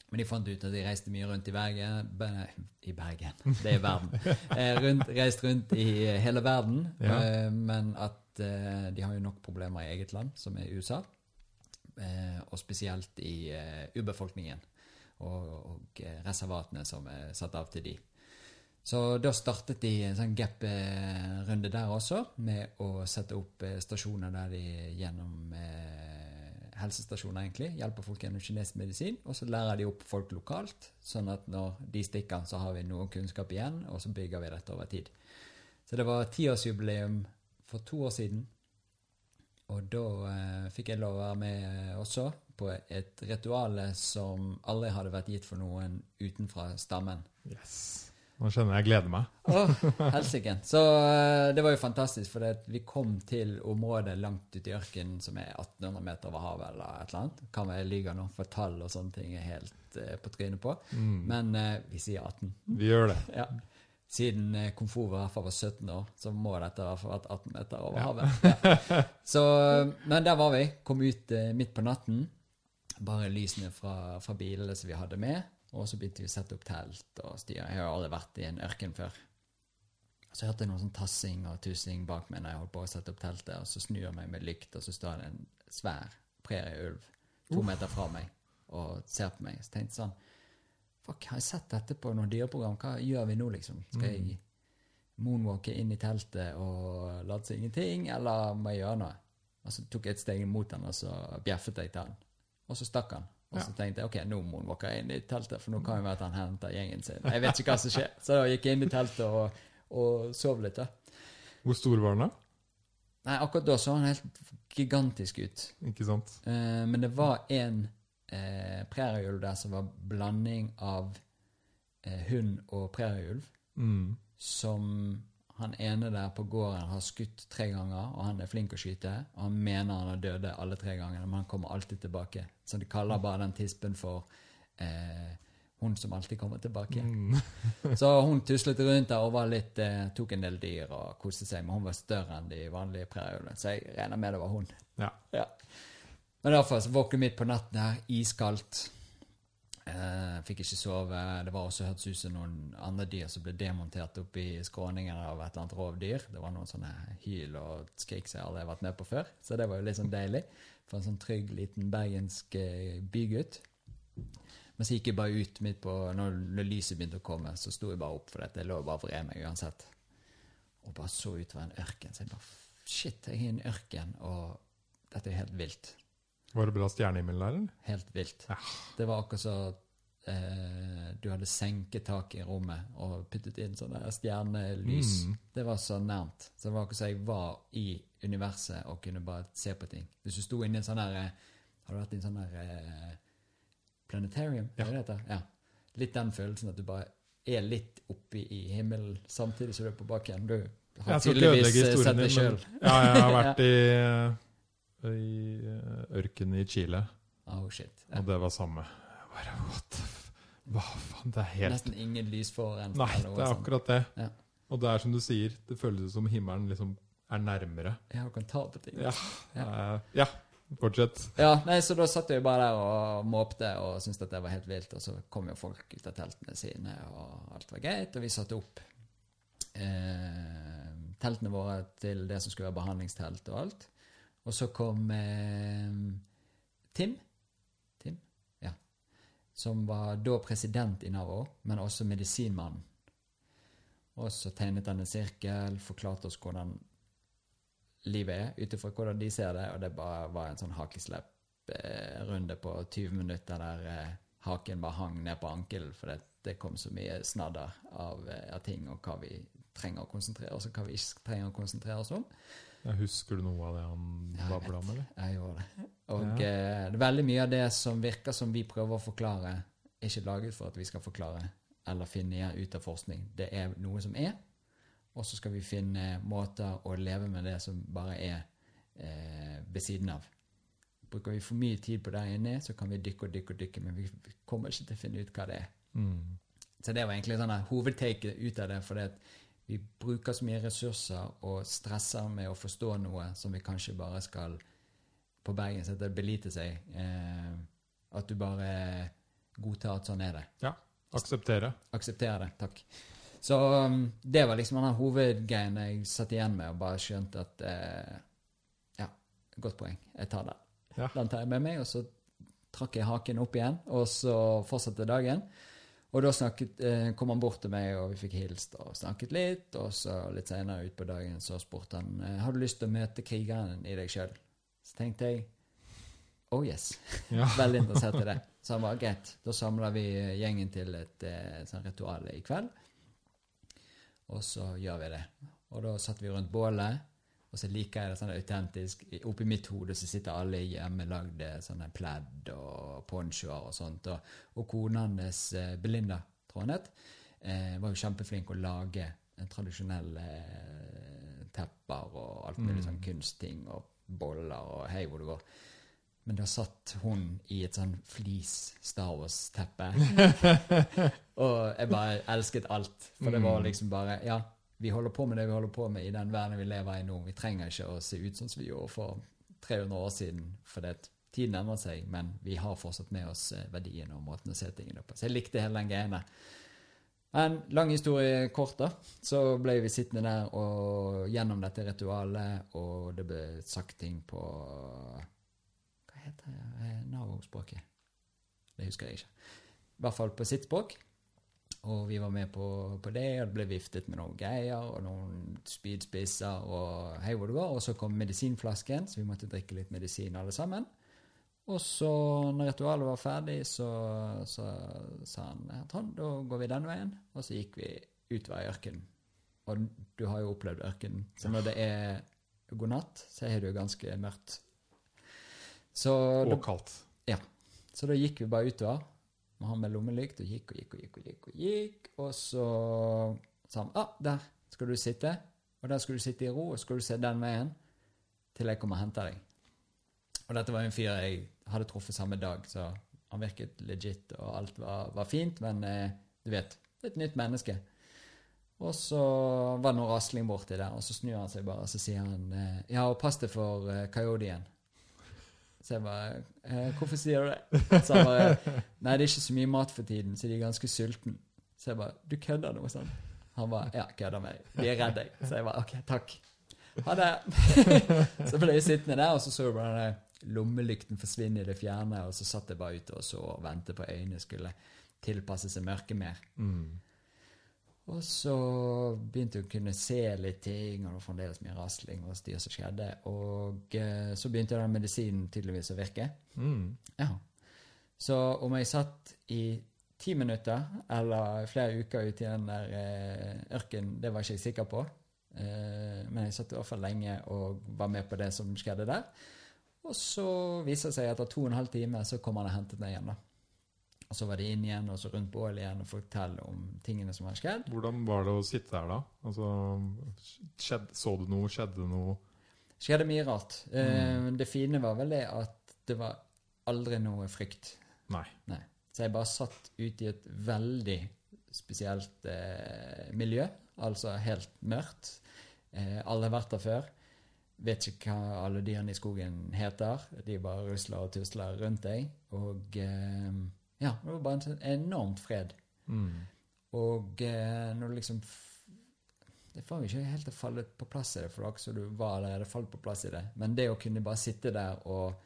Men de fant ut at de reiste mye rundt i Bergen Be- I Bergen, det er verden. Eh, rundt, reist rundt i eh, hele verden. Ja. Eh, men at de har jo nok problemer i eget land, som er USA. Og spesielt i urbefolkningen og, og reservatene som er satt av til de. Så da startet de en sånn gap-runde der også, med å sette opp stasjoner der de gjennom helsestasjoner egentlig hjelper folk gjennom kinesisk medisin, og så lærer de opp folk lokalt, sånn at når de stikker, så har vi noe kunnskap igjen, og så bygger vi dette over tid. Så det var tiårsjubileum for to år siden, og da eh, fikk jeg lov å være med eh, også på et ritual som aldri hadde vært gitt for noen utenfra stammen. Yes. Nå kjenner jeg jeg gleder meg. Oh, helsike. Så eh, det var jo fantastisk, for det, vi kom til området langt ute i ørkenen som er 1800 meter over havet eller et eller annet. Kan være jeg lyver nå, for tall og sånne ting er helt eh, på trynet på. Men eh, vi sier 18. Vi gjør det. Ja. Siden eh, komfort fall var 17 år, så må dette i hvert fall vært 18 meter over Ja. havet. Ja. Så, men der var vi. Kom ut midt på natten. Bare lysene fra, fra bilene som vi hadde med. Og så begynte vi å sette opp telt og styre. Jeg har aldri vært i en ørken før. Så hørte jeg noe sånn tassing og tussing bak meg når jeg holdt på å sette opp teltet, og så snur jeg meg med lykt, og så står det en svær prærieulv to meter fra meg og ser på meg. Så tenkte jeg sånn Fuck, har jeg sett dette på noen dyreprogram? Hva gjør vi nå, liksom? Skal jeg moonwalke inn i teltet og late som ingenting, eller må jeg gjøre noe? Og så tok jeg et steg imot han, og så bjeffet jeg til han. Og så stakk han. Og så tenkte jeg ok, nå må hun jeg inn i teltet, for nå kan jo være at han henter gjengen sin. Jeg vet ikke hva som skjer. Så da gikk jeg inn i teltet og, og sov litt, da. Hvor stor var den, da? Nei, akkurat da så han helt gigantisk ut. Ikke sant? Eh, men det var en eh, prærieulv der som var blanding av eh, hund og prærieulv, Mm. som han ene der på gården har skutt tre ganger, og han er flink å skyte, og han mener han har døde alle tre gangene, men han kommer alltid tilbake. Så de kaller bare den tispen for eh, hun som alltid kommer tilbake. Mm. Så hun tuslet rundt der og var litt, eh, tok en del dyr og koste seg, men hun var større enn de vanlige prærieulvene, så jeg regner med det var hun. Ja. Ja. Men derfor våkner mitt midt på natten her, iskaldt. Eh, fikk ikke sove. Det var også hørtes ut som noen andre dyr som ble demontert opp i skråningen av et eller annet rovdyr. Det var noen sånne hyl og skrik som jeg aldri har vært med på før. Så det var jo litt sånn deilig. For en sånn trygg, liten bergensk eh, bygutt. Men så gikk jeg bare ut midt på Når, når lyset begynte å komme, så sto jeg bare opp, for dette. jeg lå bare vred meg uansett. Og bare så utover en ørken. Så jeg bare Shit, jeg er i en ørken, og dette er helt vilt. Var det bra stjernehimmel der, eller? Helt vilt. Ja. Det var akkurat så eh, du hadde senket taket i rommet og puttet inn sånne stjernelys. Mm. Det var så nærmt. Så det var akkurat så jeg var i universet og kunne bare se på ting. Hvis du sto inne i en sånn der eh, Har du vært i en sånn der eh, planetarium? Ja. Det det? Ja. Litt den følelsen at du bare er litt oppe i himmelen samtidig som du er på bakken. Du har tydeligvis sett din, sjøl. ja, jeg har vært i, i eh, ørkenen i Chile, Oh, shit. Ja. og det var samme. Jeg bare, what the. Hva faen, det er helt Nesten ingen lysforurensning. Nei, eller noe det er akkurat det. Ja. Og det er som du sier, det føles som himmelen liksom er nærmere. Ja, og kan ta på ting. Ja. Ja. Ja. Fortsett. Ja, nei, så da satt jeg bare der og måpte og syntes at det var helt vilt. Og så kom jo folk ut av teltene sine, og alt var greit. Og vi satte opp eh, teltene våre til det som skulle være behandlingstelt og alt. Og så kom eh, Tim. Tim, ja. Som var da president i Navo, men også medisinmann. Og så tegnet han en sirkel, forklarte oss hvordan livet er, ut ifra hvordan de ser det, og det bare var en sånn hakeslepp-runde på 20 minutter der eh, haken bare hang ned på ankelen, for det, det kom så mye snadder av, eh, av ting, og hva vi trenger å konsentrere oss om, hva vi ikke trenger å konsentrere oss om. Jeg husker du noe av det han babla om, eller? Jeg gjorde det. Og Ja. eh, det veldig mye av det som virker som vi prøver å forklare, er ikke laget for at vi skal forklare eller finne igjen ut av forskning. Det er noe som er, og så skal vi finne måter å leve med det som bare er eh, ved siden av. Bruker vi for mye tid på der inne, så kan vi dykke og dykke og dykke, men vi vi kommer ikke til å finne ut hva det er. Mm. Så det var egentlig sånn hovedtaket ut av det, for det at vi bruker så mye ressurser og stresser med å forstå noe som vi kanskje bare skal På Bergen så heter det belite seg. Eh, at du bare godtar at sånn er det. Ja. Akseptere. Aksepterer det. Takk. Så um, det var liksom den hovedgreien jeg satt igjen med, og bare skjønte at eh, Ja, godt poeng. Jeg tar den. Ja. Den tar jeg med meg, og så trakk jeg haken opp igjen, og så fortsatte dagen. Og da snakket, eh, kom han bort til meg, og vi fikk hilst og snakket litt. Og så litt senere utpå dagen så spurte han eh, har du lyst til å møte krigeren i deg sjøl. Så tenkte jeg oh yes. Ja. Veldig interessert i det. Så han var greit. Da samler vi gjengen til et eh, sånn ritual i kveld. Og så gjør vi det. Og da satt vi rundt bålet. Og så liker jeg det sånn autentisk. Oppi mitt hode så sitter alle i hjemmelagde sånne pledd og ponchoer og sånt. Og, og kona hans, eh, Belinda, het, eh, var jo kjempeflink å lage tradisjonelle eh, tepper og alt mulig sånn kunstting og boller og hei hvor det går. Men da satt hun i et sånn flis Star Wars-teppe. og jeg bare elsket alt. For det var liksom bare Ja, vi holder på med det vi holder på med i den verden vi lever i nå. Vi trenger ikke å se ut sånn som vi gjorde for 300 år siden, for det, Tiden endrer seg, men vi har fortsatt med oss verdiene verdien og måten å se tingene på. Så jeg likte hele den greia. Men lang historie kort, da. Så ble vi sittende der og gjennom dette ritualet, og det ble sagt ting på Hva heter? Eh, Navo-språket? Det husker jeg ikke. I hvert fall på sitt språk. Og vi var med på, på det, og det ble viftet med noen greier og noen spydspisser og hei hvor det går. Og så kom medisinflasken, så vi måtte drikke litt medisin alle sammen. Og så, når ritualet var ferdig, så, så sa han Trond, da går vi den veien. Og så gikk vi utover i ørkenen. Og du har jo opplevd ørkenen. Så når det er god natt, så er det jo ganske mørkt. Så Og da, kaldt. så da gikk vi bare utover med han med lommelykt og gikk og gikk og gikk. Og gikk, og gikk, og så sa han ah, der skal du sitte. Og der skal du sitte i ro, og skal du se den veien til jeg kommer og henter deg. Og dette var en fyr jeg hadde truffet samme dag, så han virket legit, og alt var, var fint, men eh, du vet, et nytt menneske. Og så var det noe rasling borti der, og så snur han seg bare, og så sier han eh, Ja, og pass deg for eh, coyodien. Så jeg bare eh, 'Hvorfor sier du det?' Så han bare 'Nei, det er ikke så mye mat for tiden, så de er ganske sultne'. Så jeg bare 'Du kødder nå?' sånn. Han bare 'Ja, kødder med deg. De er redd deg'. Så jeg bare 'OK, takk'. Ha det. så ble jeg sittende der, og så så jeg bare den lommelykten forsvinne i det fjerne, og så satt jeg bare ute og så og ventet på øynene skulle tilpasse seg mørket mer. Mm. Og så begynte jeg å kunne se litt ting, og det var fremdeles mye rasling og styr som skjedde. Og eh, så begynte den medisinen tydeligvis å virke. Mm. Ja. Så om jeg satt i ti minutter eller flere uker ute i den der eh, ørkenen, det var ikke jeg sikker på. Eh, men jeg satt i hvert fall lenge og var med på det som skjedde der. Og så viser det seg at etter to og en halv time så kom han og hentet meg igjen. da. Og så var det inn igjen og så rundt bålet igjen og fortelle om tingene som har skjedd. Hvordan var det å sitte der da? Altså, skjedde, så du noe? Skjedde noe? skjedde mye rart. Mm. det fine var vel det at det var aldri noe frykt. Nei. Nei. Så jeg bare satt ute i et veldig spesielt eh, miljø, altså helt mørkt. Eh, alle har vært der før. Vet ikke hva alle dyrene i skogen heter. De bare rusler og tusler rundt deg. Og eh, ja, det var bare en sånn enormt fred. Mm. Og eh, når du liksom Det får jo ikke helt til å falle på plass i det, for det var ikke så du var allerede falt på plass i det. Men det å kunne bare sitte der og,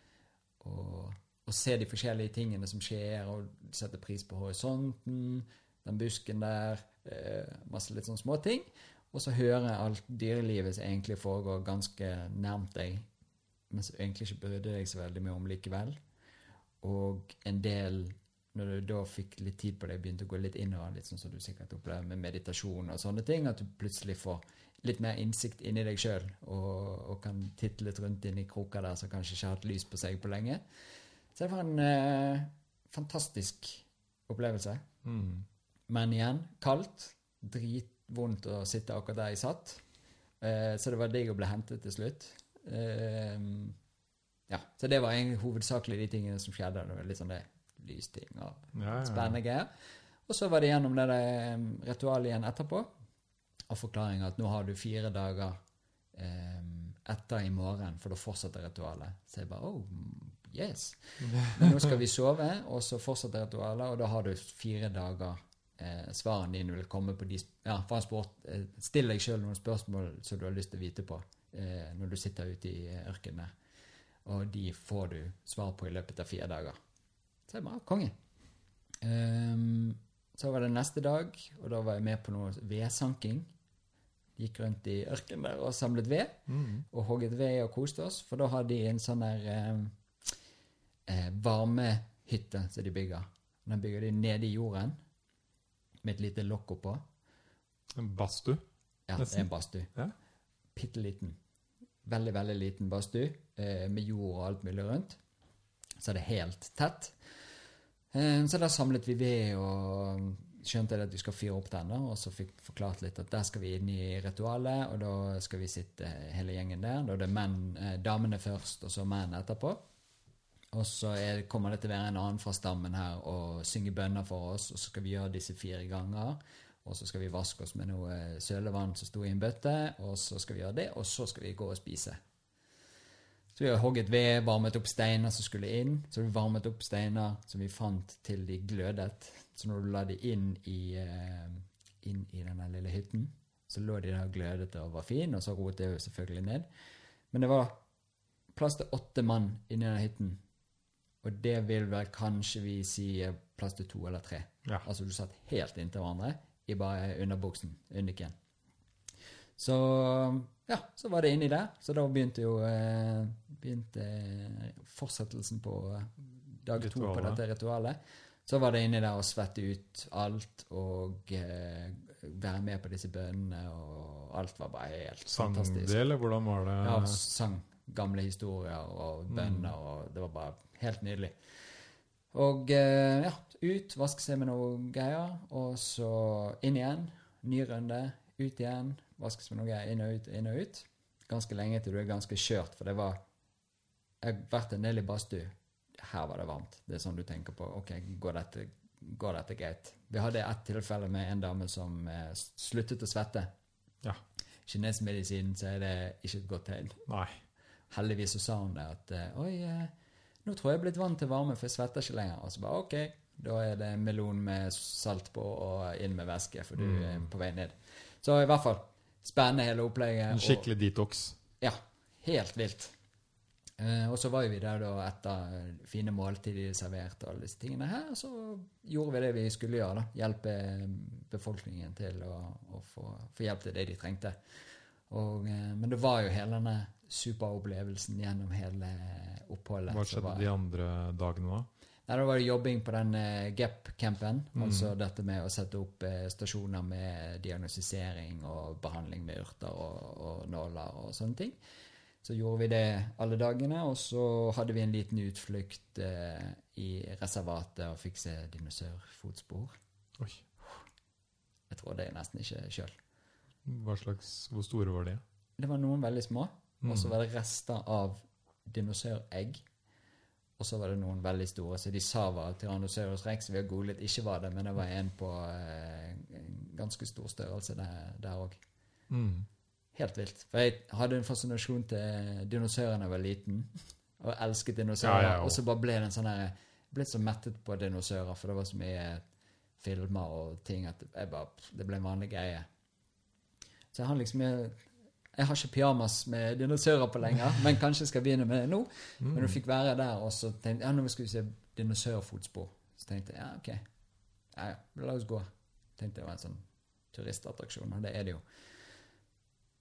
og, og se de forskjellige tingene som skjer, og sette pris på horisonten, den busken der, eh, masse litt sånne småting, og så høre alt dyrelivet som egentlig foregår ganske nærmt deg, men som egentlig ikke brydde deg så veldig mye om likevel. Og en del når du da fikk litt tid på det, begynte å gå litt innover, litt sånn som du sikkert opplever med meditasjon og sånne ting, at du plutselig får litt mer innsikt inni deg sjøl og, og kan titte litt rundt inn i kroker der som kanskje ikke har hatt lys på seg på lenge. Så det var en eh, fantastisk opplevelse. Mm. Men igjen, kaldt. Dritvondt å sitte akkurat der jeg satt. Eh, så det var digg å bli hentet til slutt. Eh, ja, Så det var hovedsakelig de tingene som skjedde. Det var litt sånn det lysting og Ja, ja. spennende greier. Og så var det gjennom det ritualet igjen etterpå, og forklaringa at nå har du fire dager eh, etter i morgen, for da fortsetter ritualet. Så jeg bare oh, yes. Men nå skal vi sove, og så fortsetter ritualet, og da har du fire dager eh, svarene dine vil komme på de Ja, for han spurt eh, Still deg sjøl noen spørsmål som du har lyst til å vite på eh, når du sitter ute i eh, ørkenen. Og de får du svar på i løpet av fire dager. Så jeg bare konge. Um, så var det neste dag, og da var jeg med på noe vedsanking. Gikk rundt i ørkenen der og samlet ved, Mm. og hogget ved og koste oss. For da har de en sånn der eh, eh, varmehytte som de bygger. Den bygger de nede i jorden, med et lite lokk oppå. En badstue? Ja, det er en badstue. Ja. Bitte liten. Veldig, veldig liten badstue eh, med jord og alt mulig rundt. Så er det helt tett. Eh, så da samlet vi ved og skjønte at vi skal fyre opp den, og så fikk forklart litt at der skal vi inn i ritualet, og da skal vi sitte hele gjengen der. Da er det menn, eh, damene først, og så menn etterpå. Og så er, kommer det til å være en annen fra stammen her og synge bønner for oss, og så skal vi gjøre disse fire ganger. Og så skal vi vaske oss med noe sølevann som sto i en bøtte, og så skal vi gjøre det, og så skal vi gå og spise. Så vi hogget ved, varmet opp steiner som skulle inn. Så vi varmet opp steiner som vi fant til de glødet. Så når du la de inn i, eh, inn i denne lille hytten, så lå de der glødet og var fine, og så roet det jo selvfølgelig ned. Men det var plass til åtte mann inni den hytten. Og det vil vel kanskje vi si plass til to eller tre. Ja. Altså du satt helt inntil hverandre i bare underbuksen, undiken. Så ja, så var det inni der. Så da begynte jo eh, begynte fortsettelsen på eh, dag to på dette ritualet. Så var det inni der å svette ut alt og eh, være med på disse bønnene, og alt var bare helt Sang fantastisk. det, eller hvordan var det? Ja, sang gamle historier og bønner, og det var bare helt nydelig. Og eh, ja, ut, vaske seg med noe greier, og så inn igjen. Ny runde, ut igjen, vaske seg med noe greier, inn og ut, inn og ut. Ganske lenge til du er ganske skjørt, for det var Jeg har vært en del i badstue. Her var det varmt. Det er sånn du tenker på. Ok, går dette, går dette greit? Vi hadde ett tilfelle med en dame som eh, sluttet å svette. Ja. Kinesmedisinen så er det ikke et godt tegn Nei. heldigvis så sa hun det at eh, Oi, eh, nå tror jeg jeg er blitt vant til varme, for jeg svetter ikke lenger. Og så bare OK, da er det melon med salt på og inn med væske, for du er på vei ned. Så i hvert fall spennende hele opplegget. En skikkelig detox. Ja, helt vilt. Eh, og så var vi der da etter fine måltider servert og alle disse tingene her, så gjorde vi det vi skulle gjøre, da. Hjelpe eh, befolkningen til å, å få, få hjelp til det de trengte. Og, eh, men det var jo hele denne superopplevelsen gjennom hele oppholdet. Hva skjedde var- de andre dagene da? Nei, Da var det jobbing på den eh, GEP-campen. Altså dette med å sette opp stasjoner med diagnostisering og behandling med urter og, og nåler og sånne ting. Så gjorde vi det alle dagene, og så hadde vi en liten utflukt eh, i reservatet og fikk se dinosaurfotspor. Oi. Jeg tror det er nesten ikke sjøl. Hvor store var de? Det var noen veldig små, og Mm. så var det rester av dinosauregg. Og så var det noen veldig store, så de sa var Tyrannosaurus rex. Vi har googlet, ikke var det, men det var en på eh, en ganske stor størrelse der òg. Mm. Helt vilt. For jeg hadde en fascinasjon til dinosaurer da jeg var liten, og elsket dinosaurer. Ja, ja, og- så bare ble det en sånn her ble så mettet på dinosaurer, for det var så mye filmer og ting at jeg bare, det ble en vanlig greie. Så jeg har liksom jeg, jeg har ikke pyjamas med dinosaurer på lenger, men kanskje jeg skal begynne med det nå. Men du fikk være der, og så tenkte jeg ja, nå skal vi se dinosaurfotspor. Så tenkte jeg ja, ok, ja, ja, la oss gå. Tenkte det var en sånn turistattraksjon, og det er det jo.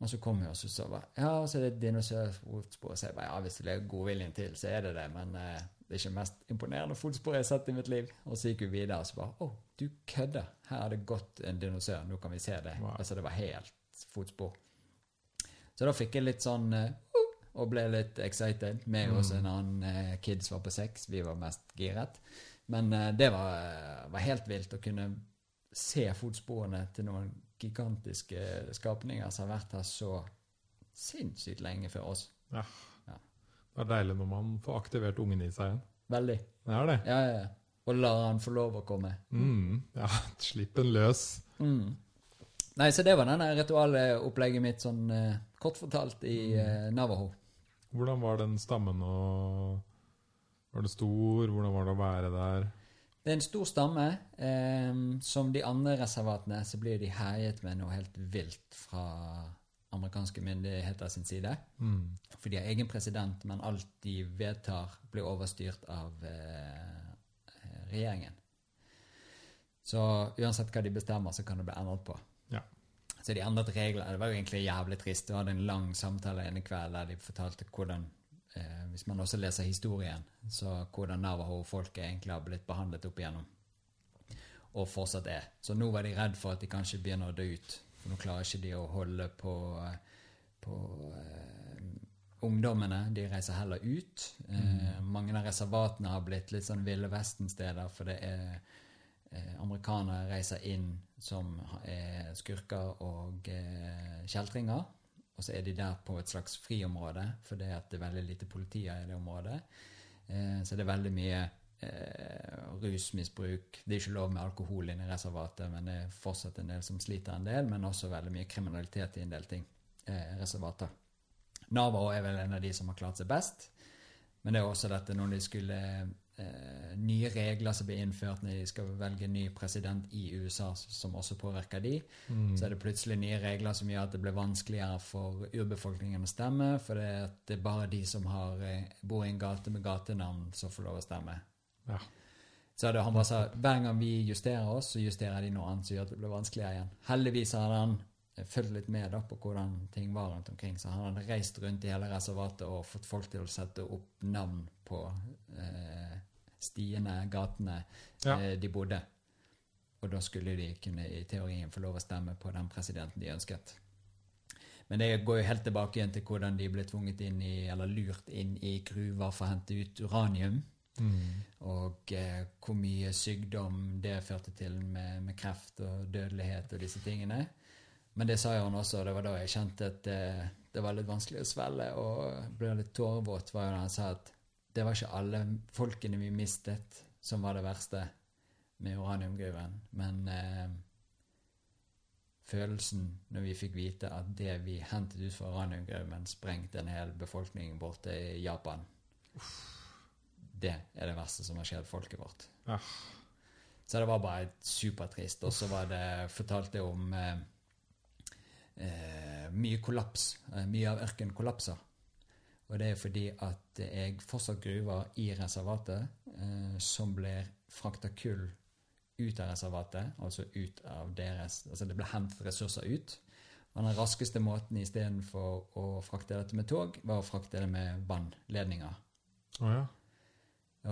Og så kom jeg og så sa jeg, ja, så er det dinosaurfotspor. Så jeg bare, ja, hvis det er godviljen til, så er det det. Men eh, det er ikke mest imponerende fotspor jeg har sett i mitt liv. Og så gikk vi videre og så bare, å, du kødder. Her har det gått en dinosaur, nå kan vi se det. Wow. Altså det var helt fotspor. Så da fikk jeg litt sånn, eh, uh, og ble litt excited. Meg og også en annen uh, kid som var på sex. vi var mest giret. Men uh, det var, eh, var helt vilt å kunne se fotsporene til noen gigantiske skapninger som har vært her så sinnssykt lenge før oss. Det er deilig når man får aktivert ungen i seg igjen. Veldig. Det er det. Ja, ja, ja. Og lar han få lov å komme. Mm. Ja, slipp den løs. Mm. Nei, så det var denne ritualopplegget mitt, sånn eh, kort fortalt, i eh, Navajo. Hvordan var den stammen og Var det stor? Hvordan var det å være der? Det er en stor stamme. Eh, som de andre reservatene så blir de herjet med noe helt vilt fra amerikanske myndigheter sin side. Mm. For de har egen president, men alt de vedtar, blir overstyrt av eh, regjeringen. Så uansett hva de bestemmer, så kan det bli endret på. Ja. Så de endret reglene. Det var jo egentlig jævlig trist. Du hadde en lang samtale en kveld der de fortalte hvordan eh, Hvis man også leser historien, så hvordan Navaho-folket egentlig har blitt behandlet opp igjennom. Og fortsatt er. Så nå var de redd for at de kanskje begynner å dø ut. For nå klarer ikke de å holde på, på eh, ungdommene. De reiser heller ut. Eh, mange av reservatene har blitt litt sånn Ville Vesten-steder, for det er eh, amerikanere reiser inn som er skurker og eh, kjeltringer. Og så er de der på et slags friområde, for det, er veldig lite politi i det området. Eh, så det er veldig mye eh, rusmisbruk. Det er ikke lov med alkohol inne i reservatet, men det er fortsatt en del som sliter en del, men også veldig mye kriminalitet i en del ting. Eh, reservater. Nava er vel en av de som har klart seg best. Men det er også dette når de skulle eh, Nye regler som blir innført når de skal velge ny president i USA, som også påvirker de. Mm. Så er det plutselig nye regler som gjør at det blir vanskeligere for urbefolkningen å stemme, for det er, det er bare de som har, eh, bor i en gate med gatenavn, som får lov å stemme. Ja. Så hadde han bare sa hver gang vi justerer oss, så justerer de noe annet som gjør at det blir vanskeligere igjen. Heldigvis hadde han eh, fulgt litt med da på hvordan ting var rundt omkring, så han hadde reist rundt i hele reservatet og fått folk til å sette opp navn på eh, stiene, gatene Ja. eh, de bodde. Og da skulle de kunne i teorien få lov å stemme på den presidenten de ønsket. Men det går jo helt tilbake igjen til hvordan de ble tvunget inn i, eller lurt inn i gruver for å hente ut uranium. Mm. Og eh, hvor mye sykdom det førte til med, med kreft og dødelighet og disse tingene. Men det sa jo han også, og det var da jeg kjente at eh, det var litt vanskelig å svelle. og ble litt tårevåt, var jo da han sa at det var ikke alle folkene vi mistet, som var det verste med uraniumgruven. Men eh, følelsen når vi fikk vite at det vi hentet ut fra uraniumgruven, sprengte en hel befolkning borte i Japan det er det verste som har skjedd folket vårt. Ah. Så det var bare supertrist. Og så var det fortalte jeg om eh, eh, mye kollaps. Eh, mye av ørkenen kollapser. Og det er fordi at jeg fortsatt gruver i reservatet eh, som blir frakta kull ut av reservatet, altså ut av deres Altså det blir hentet ressurser ut. Og den raskeste måten istedenfor å frakte dette med tog, var å frakte det med vannledninger. Oh, ja.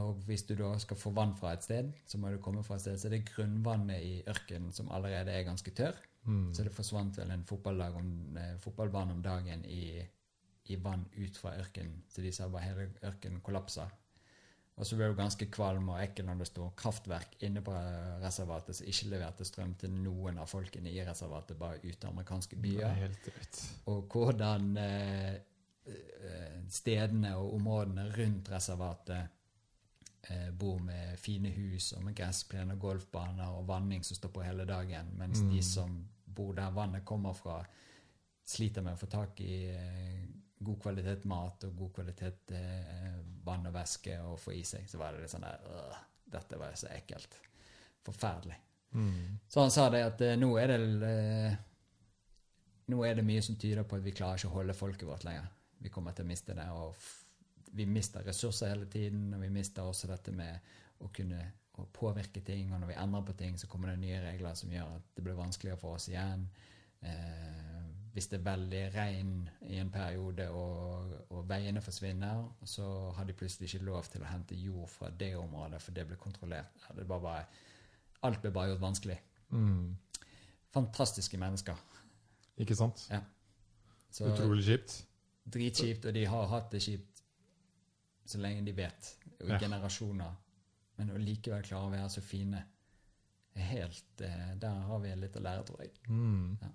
Og hvis du da skal få vann fra et sted, så må du komme fra et sted. Så det er grunnvannet i ørkenen som allerede er ganske tørr. Mm. Så det forsvant vel en fotballdag om, eh, fotballvann om dagen i, i vann ut fra ørkenen. Så de sa bare hele ørkenen kollapsa. Og så ble du ganske kvalm og ekkel når det sto kraftverk inne på reservatet som ikke leverte strøm til noen av folkene i reservatet, bare ut av amerikanske byer er helt ut. og hvordan eh, eh, stedene og områdene rundt reservatet eh, bor med fine hus og med gressplener, golfbaner og vanning som står på hele dagen, mens de Mm. som bor der vannet kommer fra, sliter med å få tak i eh, god kvalitet mat og god kvalitet eh, vann og væske å få i seg. Så var det litt sånn der øh, Dette var så ekkelt. Forferdelig. Mm. Så han sa det at eh, nå er det eh, Nå er det mye som tyder på at vi klarer ikke å holde folket vårt lenger. Vi kommer til å miste det. og Vi mister ressurser hele tiden, og vi mister også dette med å kunne å påvirke ting. Og når vi endrer på ting, så kommer det nye regler som gjør at det blir vanskeligere for oss igjen. Eh, hvis det er veldig regn i en periode og, og veiene forsvinner, så har de plutselig ikke lov til å hente jord fra det området, for det ble kontrollert. Ja, det bare bare, alt ble bare gjort vanskelig. Mm. Fantastiske mennesker. Ikke sant? Så Utrolig kjipt. dritkjipt, og de har hatt det kjipt så lenge de vet, og i Ja. generasjoner. Men å likevel klare å være så fine helt eh, Der har vi litt å lære, tror jeg. Mm. Ja.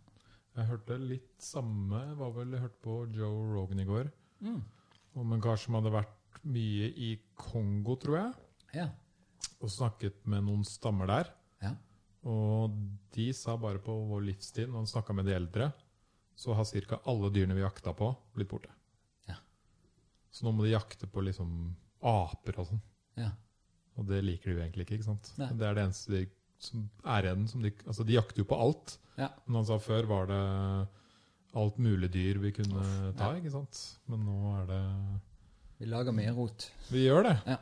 Jeg hørte litt samme var vel jeg hørte på Joe Rogan i går. Mm. Om en kar som hadde vært mye i Kongo, tror jeg, Ja. og snakket med noen stammer der. Ja. Og de sa bare på vår livstid, når han snakka med de eldre, så har ca. alle dyrene vi jakta på, blitt borte. Ja. Så nå må de jakte på liksom aper og sånn. ja. Og det liker de jo egentlig ikke. ikke sant? Nei. Det er det eneste de, som er igjen. Som de, altså de jakter jo på alt. Ja. Men han sa før var det alt mulig dyr vi kunne ta, ja. ikke sant? Men nå er det Vi lager mye rot. Vi gjør det. Ja.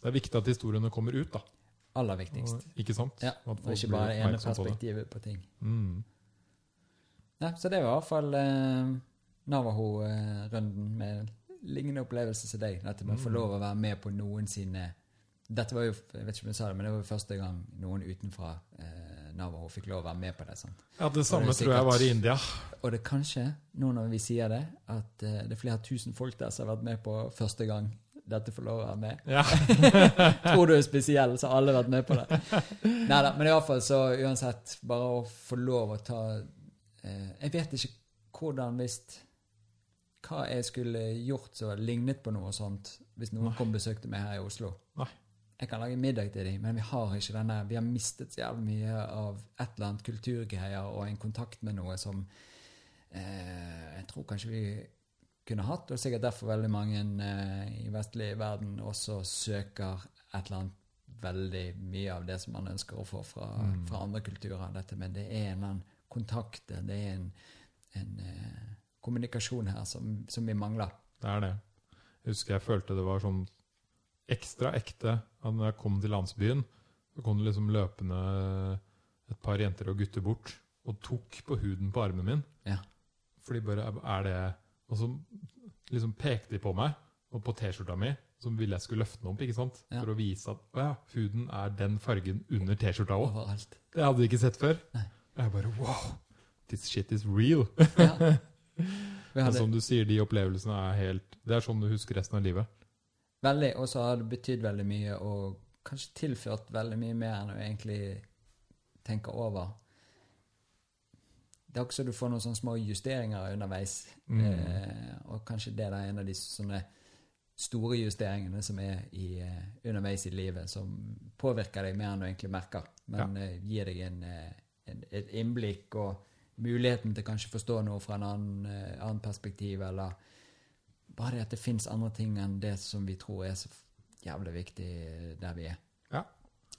Det er viktig at historiene kommer ut, da. Aller viktigst. Og, ikke sant? Ja, Og ikke bare ene perspektivet på på ting. Mm. Ja, så det var i hvert fall eh, Navaho-runden med lignende opplevelse som deg. At man får få Mm. lov å være med på noen sine Dette var jo jeg vet ikke om jeg sa det, men det var jo første gang noen utenfra eh, Navaho fikk lov å være med på det. sant? Ja, det samme det tror jeg var i India. Og det er kanskje, nå når vi sier det, at eh, det er flere tusen folk der som har vært med på første gang dette får lov å være med. Ja. Tror du er spesiell, så har alle vært med på det. Neida, men i hvert fall så uansett, bare å få lov å ta eh, Jeg vet ikke hvordan hvis Hva jeg skulle gjort som lignet på noe sånt, hvis noen Nei. kom og besøkte meg her i Oslo. Nei. Jeg kan lage middag til dem, men vi har ikke denne Vi har mistet så jævlig mye av et eller annet kulturgreier og en kontakt med noe som eh, Jeg tror kanskje vi kunne hatt, og sikkert derfor veldig mange eh, i vestlig verden også søker et eller annet veldig mye av det som man ønsker å få fra, Mm. fra andre kulturer. Dette men det er en eller annen kontakt, det er en, en eh, kommunikasjon her som, som vi mangler. Det er det. Jeg husker jeg følte det var sånn ekstra ekte at når jeg kom til landsbyen. Så kom det liksom løpende et par jenter og gutter bort og tok på huden på armen min. Ja. For de bare Er det Og så liksom pekte de på meg og på T-skjorta mi, som ville jeg skulle løfte den opp, ikke sant? Ja. For å vise at å ja, huden er den fargen under T-skjorta òg. Det hadde de ikke sett før. Nei. Jeg bare wow! This shit is real. Ja. Men som du sier, de opplevelsene er helt Det er sånn du husker resten av livet. Veldig, og så har det betydd veldig mye, og kanskje tilført veldig mye mer enn du egentlig tenker over. Det er også du får noen sånne små justeringer underveis, Mm. eh, og kanskje det er en av de sånne store justeringene som er i, eh, underveis i livet, som påvirker deg mer enn du egentlig merker, men eh, gir deg en, eh, en, et innblikk og muligheten til kanskje forstå noe fra en annen, annen perspektiv, eller bare at det fins andre ting enn det som vi tror er så jævlig viktig der vi er. Ja.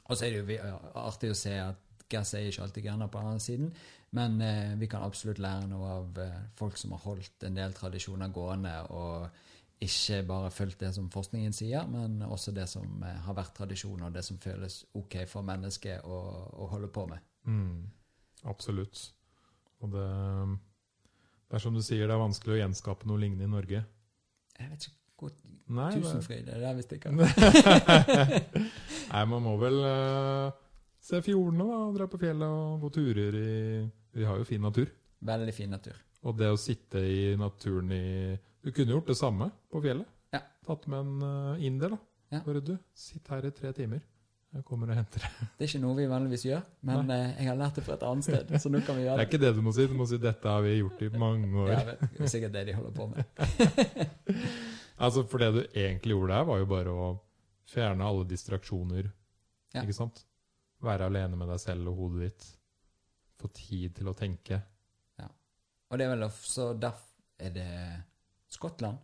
Og så er det jo artig å se at gass er ikke alltid grønnere på den andre siden, men eh, vi kan absolutt lære noe av eh, folk som har holdt en del tradisjoner gående, og ikke bare fulgt det som forskningen sier, men også det som eh, har vært tradisjon, og det som føles ok for mennesket å, å holde på med. Mm, absolutt. Og det, det er som du sier, det er vanskelig å gjenskape noe lignende i Norge. Jeg vet ikke hvor Nei, det- Tusenfryd er der vi stikker. Nei man må vel uh, se fjordene, da. Dra på fjellet og gå turer i Vi har jo fin natur. Veldig fin natur. Og det å sitte i naturen i Du kunne gjort det samme på fjellet. Ja. Tatt med en uh, inder, da. Ja. Bare du, sitt her i tre timer. Jeg kommer og henter det. Det er ikke noe vi vanligvis gjør, men Nei. jeg har lært det fra et annet sted, så nå kan vi gjøre Det Det er ikke det du må si. Du må si 'dette har vi gjort i mange år'. Ja, det er sikkert det de holder på med. Altså, For det du egentlig gjorde der, var jo bare å fjerne alle distraksjoner. Ja. Ikke sant? Være alene med deg selv og hodet ditt. Få tid til å tenke. Ja. Og det er vel også derfor er det Skottland.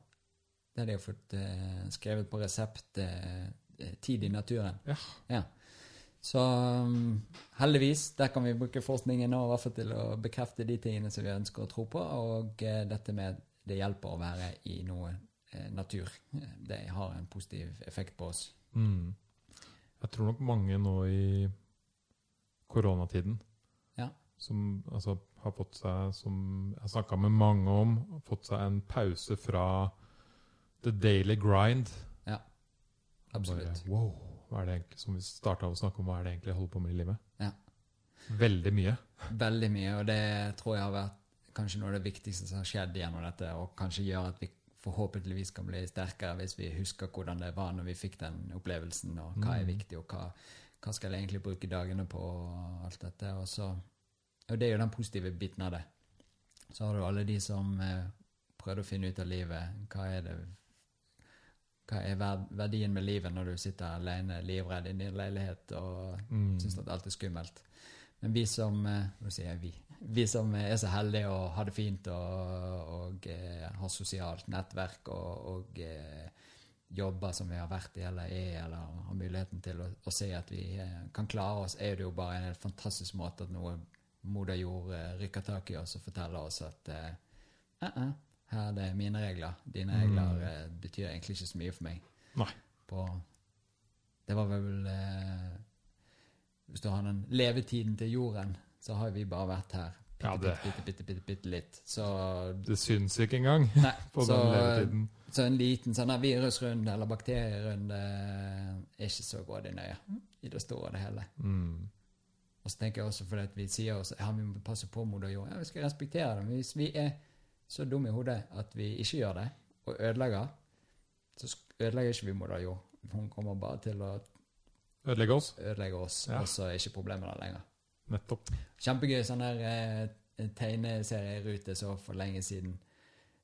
Der de har fått eh, skrevet på resept eh, eh, 'tid i naturen'. Ja. Så um, heldigvis, der kan vi bruke forskningen nå i hvert fall til å bekrefte de tingene som vi ønsker å tro på, og uh, dette med det hjelper å være i noe uh, natur. Eh, Det har en positiv effekt på oss. Mm. Jeg tror nok mange nå i koronatiden Ja. som altså, har fått seg, som jeg snakka med mange om, fått seg en pause fra the daily grind. Absolutt. Bare, wow, hva er det egentlig som vi starta å snakke om, hva er det egentlig jeg holder på med i livet? Ja. Veldig mye. Veldig mye, og det tror jeg har vært kanskje noe av det viktigste som har skjedd gjennom dette, og kanskje gjør at vi forhåpentligvis kan bli sterkere hvis vi husker hvordan det var når vi fikk den opplevelsen, og hva er Mm. viktig, og hva, hva skal jeg egentlig bruke dagene på, og alt dette. Og, så, og det er jo den positive biten av det. Så har du alle de som eh, prøvde å finne ut av livet. Hva er det hva er verdien med livet når du sitter alene, livredd i din leilighet og Mm. syns at alt er skummelt. Men vi som eh, vi. Vi som er så heldige og har det fint og, og eh, har sosialt nettverk og, og eh, jobber som vi har vært i eller er, eller har muligheten til å, å se at vi kan klare oss, er det jo bare en helt fantastisk måte at noe moder jord rykker tak i oss og forteller oss at uh, eh, her er mine regler. Dine regler Mm. eh, betyr egentlig ikke så mye for meg. Nei. På, det var vel eh, Hvis du har den levetiden til jorden, så har vi bare vært her bitte, Ja, det- bitte, bitte, bitte, bitte litt. Så, Det syns ikke engang nei, på så, den levetiden. så en liten sånn virusrunde eller bakterierunde er ikke så grådig nøye i det store og det hele. Mm. Og så tenker jeg også fordi at vi sier også ja, vi må passe på moder jord. Ja, vi skal respektere det. Men hvis vi er så dumme i hodet at vi ikke gjør det, og ødelegger, så ødelegger ikke vi moder jord. Hun kommer bare til å Ødelegge oss. ødelegge oss, Ja. og så er ikke problemet der lenger. Nettopp. Kjempegøy sånn der eh, tegneserierute så for lenge siden.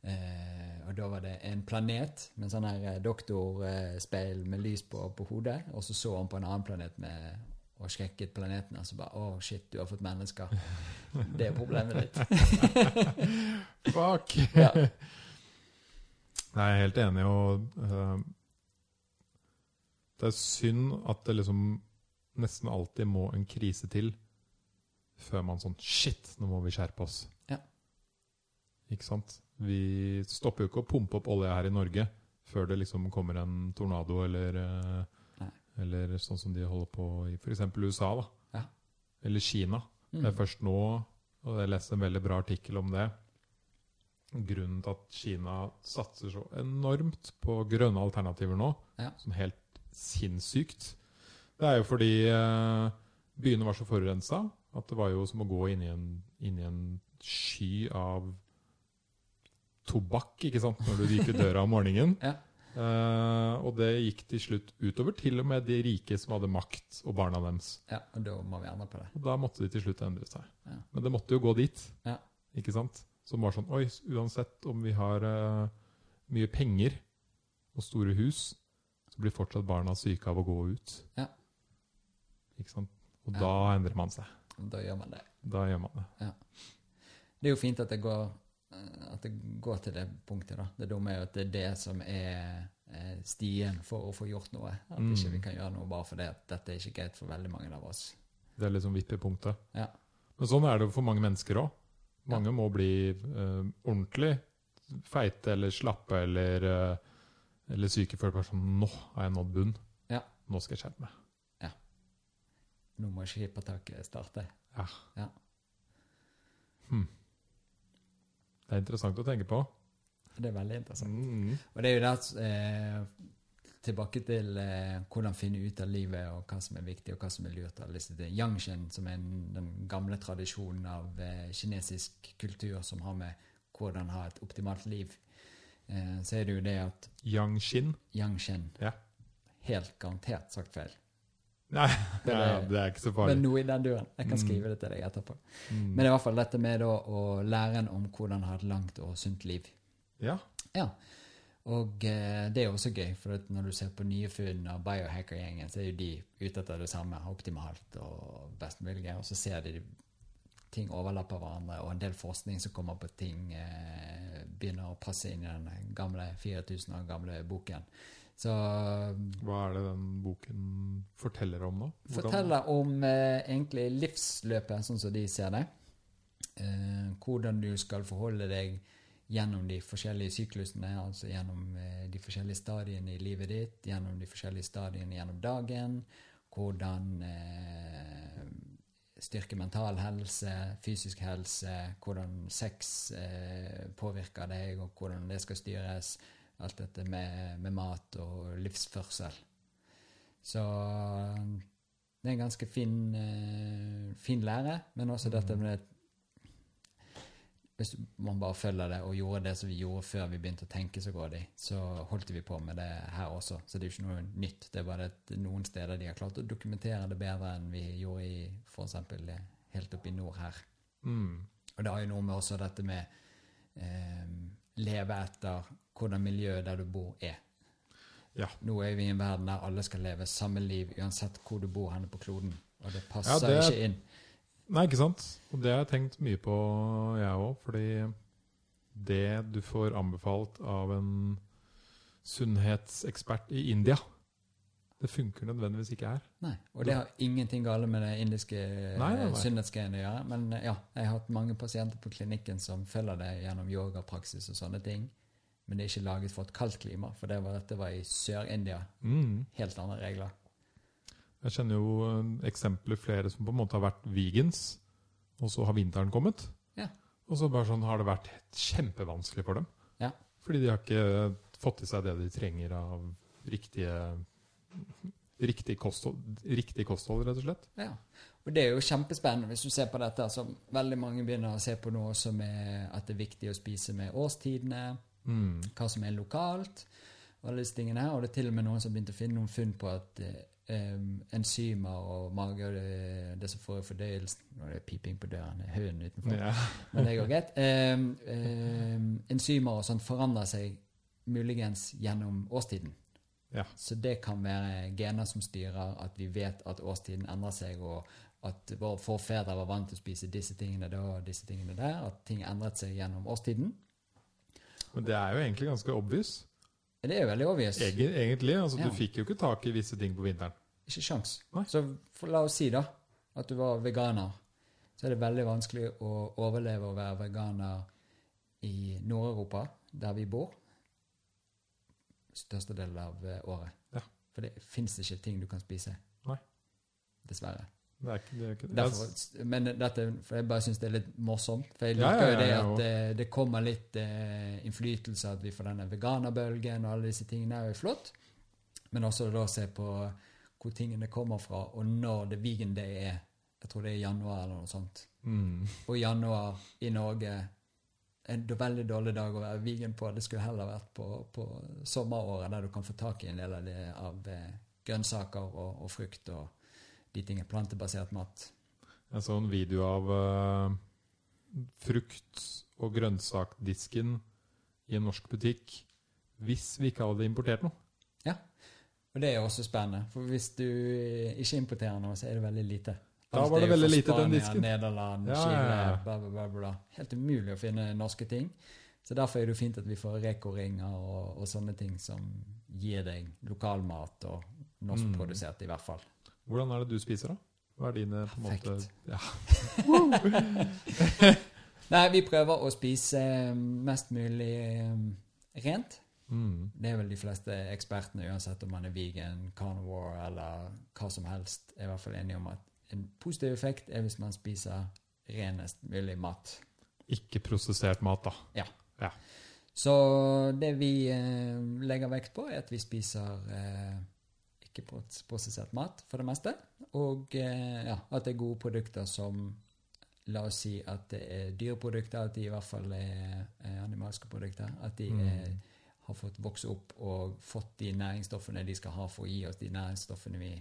Eh, og da var det en planet med sånn her eh, doktorspeil med lys på, på hodet, og så så han på en annen planet med og sjekket planeten, og så bare Å, shit, du har fått mennesker. Det er problemet ditt. Fuck! Ja. Nei, jeg er helt enig, og uh, det er synd at det liksom nesten alltid må en krise til før man sånn Shit, nå må vi skjerpe oss. Ja. Ikke sant? Vi stopper jo ikke å pumpe opp olje her i Norge før det liksom kommer en tornado eller Nei. Eller sånn som de holder på i f.eks. USA, da. Ja. Eller Kina. Mm. Det er først nå, og jeg leste en veldig bra artikkel om det Grunnen til at Kina satser så enormt på grønne alternativer nå, Ja. som helt sinnssykt, det er jo fordi eh, byene var så forurensa at det var jo som å gå inn i en, inn i en sky av tobakk ikke sant, når du gikk ut døra om morgenen. Ja. Eh, og det gikk til slutt utover til og med de rike som hadde makt, og barna deres. ja, og da må vi endre på det. Og da måtte de til slutt endre seg. Ja. Men det måtte jo gå dit. Ja. Ikke sant? Som var sånn Oi, uansett om vi har uh, mye penger og store hus, så blir fortsatt barna syke av å gå ut. Ja. Ikke sant? Og Ja. da endrer man seg. Da gjør man det. Da gjør man det. Det er jo fint at det går, at det går til det punktet. da. Det dumme er jo at det er det som er eh, stien for å få gjort noe. At Mm. ikke vi kan gjøre noe bare fordi at dette er ikke greit for veldig mange av oss. Det er liksom vippepunktet. Ja. Men sånn er det jo for mange mennesker òg. Mange må bli uh, ordentlig feite eller slappe eller, uh, eller syke før er sånn Nå har jeg nådd bunn. Ja. Nå skal jeg skjerpe meg. Nå må skippertaket starte. Ja. Ja. Hm. Det er interessant å tenke på. Det er veldig interessant. Mm. Og det er jo der eh, Tilbake til eh, hvordan finne ut av livet og hva som er viktig og hva som er lurt. av disse ting. Yangshen, som er en, den gamle tradisjonen av eh, kinesisk kultur som har med hvordan ha et optimalt liv, eh, så er det jo det at Yangshin. Yangshin. Ja. Helt garantert sagt feil. Nei, Det ja, det er ikke så farlig. Men noe i den duren. Jeg kan Mm. skrive det til deg etterpå. Mm. Men det er i hvert fall dette med da, å lære en om hvordan ha et langt og sunt liv. Ja. Ja. Og eh, det er også gøy, for når du ser på nye funn av biohacker-gjengen, så er jo de ute etter det samme, optimalt og best mulig, og så ser de ting overlapper hverandre, og en del forskning som kommer på ting, eh, begynner å passe inn i den gamle 4000 år gamle boken. Så Hva er det den boken forteller om da? Hvordan- forteller om eh, egentlig livsløpet, sånn som de ser det. Eh, hvordan du skal forholde deg gjennom de forskjellige syklusene, altså gjennom eh, de forskjellige stadiene i livet ditt, gjennom de forskjellige stadiene gjennom dagen. Hvordan eh, styrke mental helse, fysisk helse, hvordan sex eh, påvirker deg, og hvordan det skal styres. Alt dette med, med mat og livsførsel. Så det er en ganske fin, eh, fin lære, men også dette med Hvis man bare følger det og gjorde det som vi gjorde før vi begynte å tenke så grådig, så holdt vi på med det her også. Så det er jo ikke noe nytt. Det er bare at noen steder de har klart å dokumentere det bedre enn vi gjorde i f.eks. helt oppe i nord her. Mm. Og det har jo noe med også dette med eh, leve etter hvordan miljøet der du bor er. Ja. Nå er vi i en verden der alle skal leve samme liv uansett hvor du bor henne på kloden. Og det passer Ja, det- ikke inn. Nei, ikke sant? Og det har jeg tenkt mye på, jeg òg. Fordi det du får anbefalt av en sunnhetsekspert i India, det funker nødvendigvis ikke her. Nei, Og det har ingenting galt med det indiske nei. sunnhetsgreiene å gjøre. Men ja, jeg har hatt mange pasienter på klinikken som følger det gjennom yogapraksis og sånne ting. Men det er ikke laget for et kaldt klima, for det var, dette var i Sør-India. Mm. Helt andre regler. Jeg kjenner jo eh, eksempler flere som på en måte har vært vegans, og så har vinteren kommet. Ja. Og så bare sånn har det vært kjempevanskelig for dem. Ja. Fordi de har ikke fått i seg det de trenger av riktige Riktig kosthold, riktig kosthold, rett og slett. Ja, og det er jo kjempespennende hvis du ser på dette som veldig mange begynner å se på nå som at det er viktig å spise med årstidene, Mm. hva som er lokalt, alle disse tingene her. Og det er til og med noen som har begynt å finne noen funn på at eh, enzymer og mage og det, det som får fordøyelsen Nå er det piping på døren, er utenfor. Ja. Men det går greit. Em, em, enzymer og sånt forandrer seg muligens gjennom årstiden. Ja. Så det kan være gener som styrer at vi vet at årstiden endrer seg, og at våre forfedre var vant til å spise disse tingene da og disse tingene der. At ting endret seg gjennom årstiden. Men det er jo egentlig ganske obvious. Det er jo veldig obvious. Egen, egentlig. altså Ja. Du fikk jo ikke tak i visse ting på vinteren. Ikke sjans. Nei. Så for, la oss si da at du var veganer. Så er det veldig vanskelig å overleve å være veganer i Nord-Europa, der vi bor, største del av eh, året. Ja. For det fins ikke ting du kan spise. Nei. Dessverre. Det er ikke, det er ikke Derfor, men dette, jeg bare syns det er litt morsomt. For jeg Ja, liker ja, jo det at eh, det kommer litt eh, innflytelse, at vi får denne veganerbølgen og alle disse tingene. er jo flott. Men også da se på hvor tingene kommer fra, og når det vegan day er. Jeg tror det er i januar eller noe sånt. mm. Og i januar i Norge en veldig dårlig dag å være vegan på. Det skulle heller vært på, på sommeråret, der du kan få tak i en del av, det, av eh, grønnsaker og, og frukt og de tingene. Plantebasert mat. Jeg så en video av uh, frukt- og grønnsakdisken i en norsk butikk hvis vi ikke hadde importert noe. Ja, Og det er også spennende, for hvis du ikke importerer noe, så er det veldig lite. Da var det veldig lite, den disken. Nederland, Ja, Chile, ja, ja. bla, bla, bla. Helt umulig å finne norske ting. Så derfor er det jo fint at vi får Reko-ringer og, og sånne ting som gir deg lokalmat, og norskprodusert i hvert fall. Hvordan er det du spiser, da? Hva er dine på en måte ja. Nei, vi prøver å spise eh, mest mulig eh, rent. mm. Det er vel de fleste ekspertene, uansett om man er vegan, carnivore eller hva som helst, er i hvert fall enige om at en positiv effekt er hvis man spiser renest mulig mat. Ikke prosessert mat, da. Ja. Så det vi eh, legger vekt på, er at vi spiser eh, ikke pros- prosessert mat for det meste, og eh, ja, at det er gode produkter som La oss si at det er dyreprodukter, at de i hvert fall er, animalske produkter. At de Mm. er, har fått vokse opp og fått de næringsstoffene de skal ha for å gi oss de næringsstoffene vi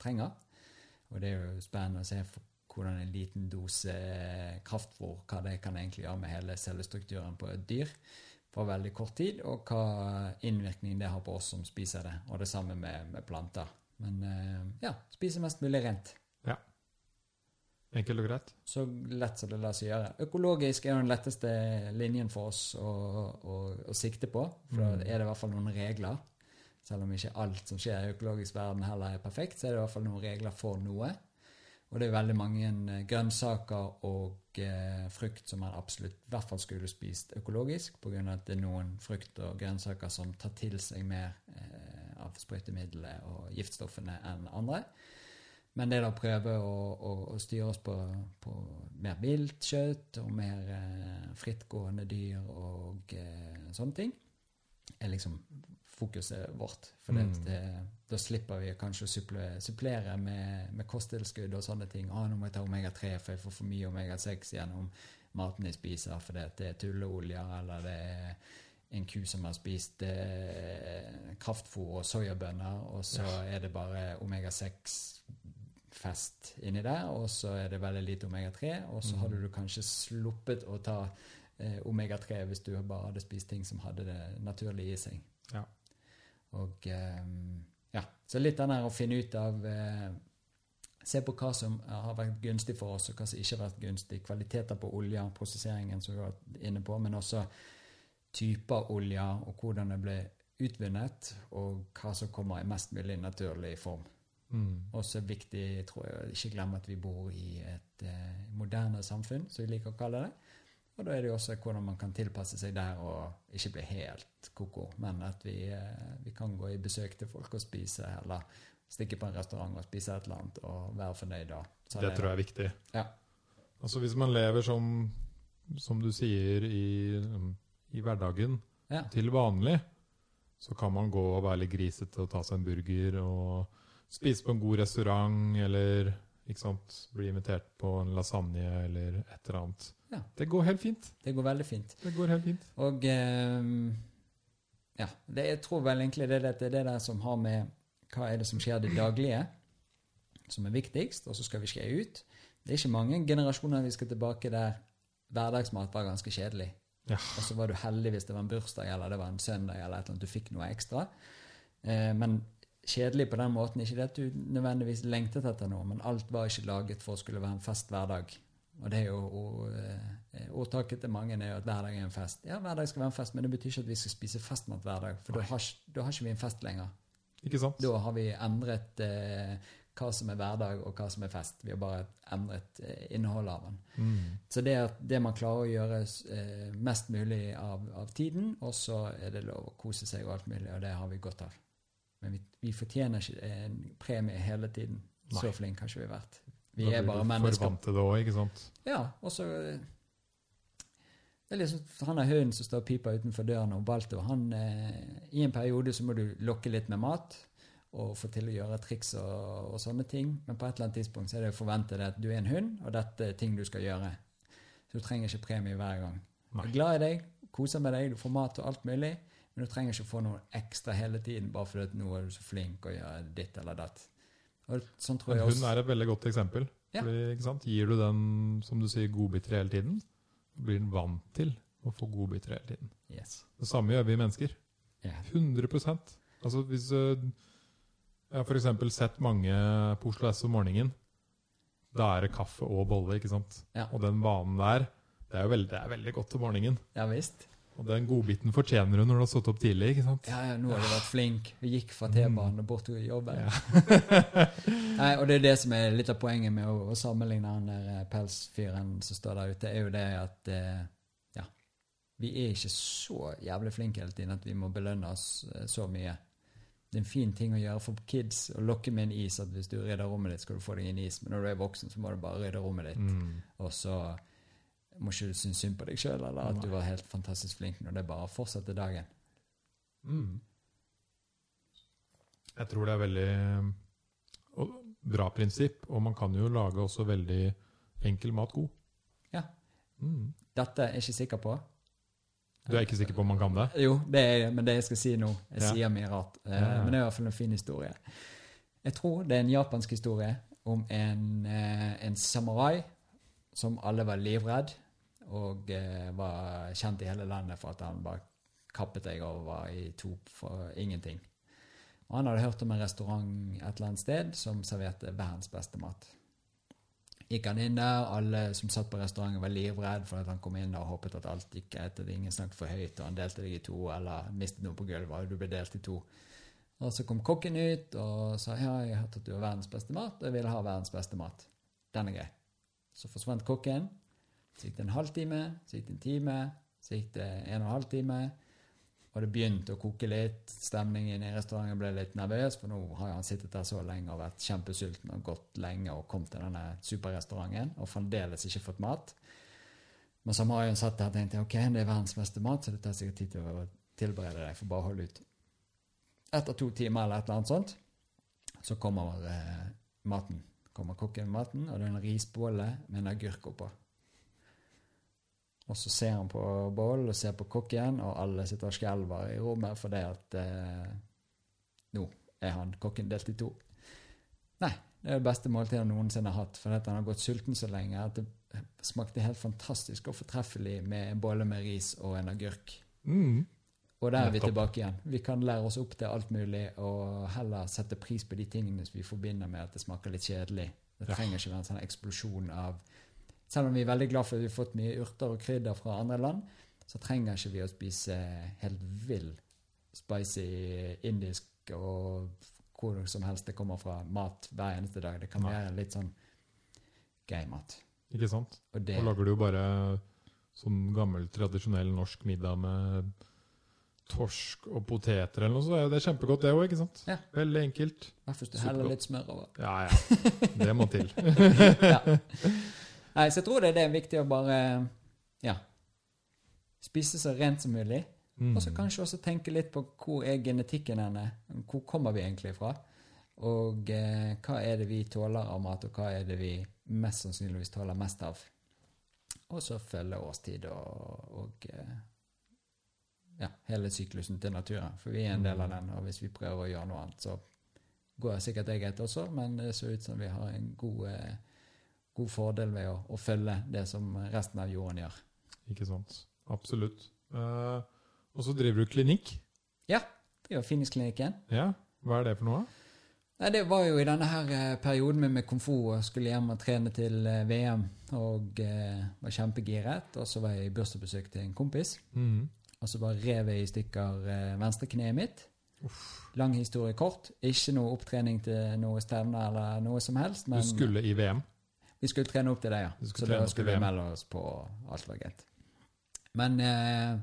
trenger. Og det er jo spennende å se hvordan en liten dose kraftfôr hva det kan egentlig gjøre med hele cellestrukturen på et dyr på veldig kort tid, og hva innvirkning det har på oss som spiser det. Og det samme med, med planter. Men eh, ja, spise mest mulig rent. Ja. Enkelt og greit. Så lett som det lar seg gjøre. Økologisk er den letteste linjen for oss å, å, å sikte på. For da Mm. er det i hvert fall noen regler. Selv om ikke alt som skjer i økologisk verden heller er perfekt, så er det i hvert fall noen regler for noe. Og det er veldig mange eh, grønnsaker og eh, frukt som man absolutt i hvert fall skulle spist økologisk, pga. at det er noen frukt og grønnsaker som tar til seg mer eh, av sprøytemiddelet og giftstoffene enn andre. Men det da å prøve å, å, å styre oss på, på mer vilt kjøtt og mer eh, frittgående dyr og eh, sånne ting, er liksom fokuset vårt. For Mm. det, da slipper vi kanskje å supplere, supplere med, med kosttilskudd og sånne ting. Å, nå må jeg ta omega-3, for jeg får for mye omega-6 gjennom maten jeg spiser, fordi det er tulleoljer, eller det er en ku som har spist eh, kraftfôr og soyabønner, og så er det bare omega-6-fest inni der, og så er det veldig lite omega-3, og så Mm. hadde du kanskje sluppet å ta eh, omega-3 hvis du bare hadde spist ting som hadde det naturlig i seg. Ja. Og eh, ja, så litt den der å finne ut av eh, Se på hva som har vært gunstig for oss, og hva som ikke har vært gunstig. Kvaliteter på olja, prosesseringen som vi har vært inne på, men også typer olje, og hvordan det ble utvunnet, og hva som kommer i mest mulig naturlig form. Mm. Også viktig, tror jeg, ikke glemme at vi bor i et eh, moderne samfunn, som vi liker å kalle det. Og da er det jo også hvordan man kan tilpasse seg der og ikke bli helt ko-ko, men at vi, eh, vi kan gå i besøk til folk og spise, eller stikke på en restaurant og spise et eller annet og være fornøyd da. Så Det tror jeg er viktig. Ja. Altså Hvis man lever som, som du sier, i, i hverdagen Ja. til vanlig, så kan man gå og være litt grisete og ta seg en burger og spise på en god restaurant, eller bli invitert på en lasagne eller et eller annet. Ja. Det går helt fint. Det går veldig fint. Det går helt fint. Og eh, ja, det, jeg tror vel egentlig det, det, det der som har med hva er det som skjer det daglige, som er viktigst, og så skal vi skje ut. Det er ikke mange generasjoner vi skal tilbake der hverdagsmat var ganske kjedelig. Ja. Og så var du heldig hvis det var en bursdag eller det var en søndag eller et eller annet, du fikk noe ekstra. Eh, men kjedelig på den måten, ikke det at du nødvendigvis lengtet etter noe, men alt var ikke laget for å skulle være en fest hver dag. Og det er jo og, eh, Ordtaket til mange er jo at hver dag er en fest. Ja, hver dag skal være en fest, men det betyr ikke at vi skal spise festmat hver dag. For da har, da har ikke vi en fest lenger. Ikke sant? Da har vi endret eh, hva som er hverdag, og hva som er fest. Vi har bare endret eh, innholdet av den. Mm. Så det er det man klarer å gjøre eh, mest mulig av, av tiden, og så er det lov å kose seg og alt mulig, og det har vi godt av. Men vi, vi fortjener ikke en premie hele tiden. Så Nei. flinke har ikke vi vært. Vi er bare mennesker. For vant til det òg, ikke sant? Ja, og så eh, Det er liksom Han er hunden som står og piper utenfor døren, og Balto han eh, I en periode så må du lokke litt med mat og få til å gjøre triks og, og sånne ting, men på et eller annet tidspunkt så er det å forventet at du er en hund, og dette er ting du skal gjøre. Så du trenger ikke premie hver gang. Nei. Jeg er glad i deg, koser med deg, du får mat og alt mulig, men du trenger ikke få noe ekstra hele tiden bare fordi at nå er du så flink og gjør ditt eller datt. Sånn tror jeg også er et veldig godt eksempel. Ja. Fordi? Gir du den, som du sier, godbiter hele tiden, blir den vant til å få godbiter hele tiden. Yes. Det samme gjør vi mennesker. Ja. 100 Altså hvis øh, Jeg har for eksempel sett mange på Oslo S om morgenen. Da er det kaffe og bolle, ikke sant? Ja. Og den vanen der, det er jo veldig, det er veldig godt om morgenen. ja visst. Og den godbiten fortjener du når du har stått opp tidlig, ikke sant? Ja, ja, nå har du vært flink. Vi gikk fra T-banen og bort til jobben. Ja. Nei, og det er det som er litt av poenget med å, å sammenligne han der eh, pelsfyren som står der ute, er jo det at eh, ja, vi er ikke så jævlig flinke hele tiden at vi må belønne oss eh, så mye. Det er en fin ting å gjøre for kids å lokke med en is. At hvis du rydder rommet ditt, skal du få deg en is. Men når du er voksen, så må du bare rydde rommet ditt. Mm. Og så må ikke du synes synd på deg sjøl, eller at du var helt fantastisk flink når det bare fortsetter dagen. Mm. Jeg tror det er veldig og bra prinsipp, og man kan jo lage også veldig enkel mat god. Ja. Mm. Dette er jeg ikke sikker på. Du er ikke sikker på om man kan det? Jo, det er men det jeg skal si nå Jeg Ja. sier mye rart. Eh, Ja, ja. Men det er i hvert fall en fin historie. Jeg tror det er en japansk historie om en, eh, en samurai som alle var livredd, og eh, var kjent i hele landet for at han bare kappet deg og var i to for ingenting. Og han hadde hørt om en restaurant et eller annet sted som serverte verdens beste mat. Gikk han inn der, alle som satt på restauranten var livredd for at han kom inn og håpet at alt gikk greit, at ingen snakket for høyt, og han delte deg i to, eller mistet noe på gulvet, og du ble delt i to. Og så kom kokken ut og sa ja, jeg har hørt at du har verdens beste mat, og jeg vil ha verdens beste mat. Den er grei. Så forsvant kokken. Det en halvtime, det en time, det en og en halv time. Og det begynte å koke litt. Stemningen i restauranten ble litt nervøs, for nå har han sittet der så lenge og vært kjempesulten og gått lenge og kommet til denne superrestauranten og fremdeles ikke fått mat. Men så har han satt der og tenkte ok, det er verdens beste mat, så det tar sikkert tid til å tilberede deg, for bare å holde ut. Etter to timer eller et eller annet sånt, så kommer eh, maten. Kommer kokken med maten, og det er en risbolle med en agurk oppå. Og så ser han på Bål og ser på kokken, og alle sitter og skjelver i rommet fordi at eh, nå er han kokken delt i to. Nei, det er det beste måltidet han noensinne har hatt, fordi at han har gått sulten så lenge at det smakte helt fantastisk og fortreffelig med en bolle med ris og en agurk. Mm. Og der er vi tilbake igjen. Vi kan lære oss opp til alt mulig og heller sette pris på de tingene som vi forbinder med at det smaker litt kjedelig. Det trenger ikke være en sånn eksplosjon av Selv om vi er veldig glad for at vi har fått mye urter og krydder fra andre land, så trenger ikke vi å spise helt vill spicy indisk og hvor som helst det kommer fra mat hver eneste dag. Det kan Nei. være litt sånn gøy mat. Ikke sant? Og det Og lager du jo bare sånn gammel, tradisjonell norsk middag med torsk og poteter eller noe, så er det kjempegodt det òg, ikke sant? Ja. Veldig enkelt. Hvert fall du heller litt smør over. Ja, ja. Det må til. ja. Nei, så jeg tror det, det er viktig å bare ja, spise så rent som mulig. Mm. Og så kanskje også tenke litt på hvor er genetikken henne? Hvor kommer vi egentlig fra? Og eh, hva er det vi tåler av mat, og hva er det vi mest sannsynligvis tåler mest av? Og så følge årstid og, og eh, ja, hele syklusen til naturen. For vi er en del av den, og hvis vi prøver å gjøre noe annet, så går sikkert jeg etter også, men det ser ut som vi har en god, eh, god fordel ved å, å følge det som resten av jorden gjør. Ikke sant. Absolutt. Uh, og så driver du klinikk. Ja, det er jo Finniksklinikken. Ja, hva er det for noe? Nei, Det var jo i denne her eh, perioden med, med komfort og skulle hjem og trene til eh, VM. Og eh, var kjempegiret. Og så var jeg i bursdagsbesøk til en kompis. Mm. Og så bare rev jeg i stykker eh, venstrekneet mitt. Lang historie kort. Ikke noe opptrening til noe stevne eller noe som helst. Men Du skulle i VM. Vi skulle trene opp til det, ja. Så da skulle vi melde oss på. Alt var greit. Men eh,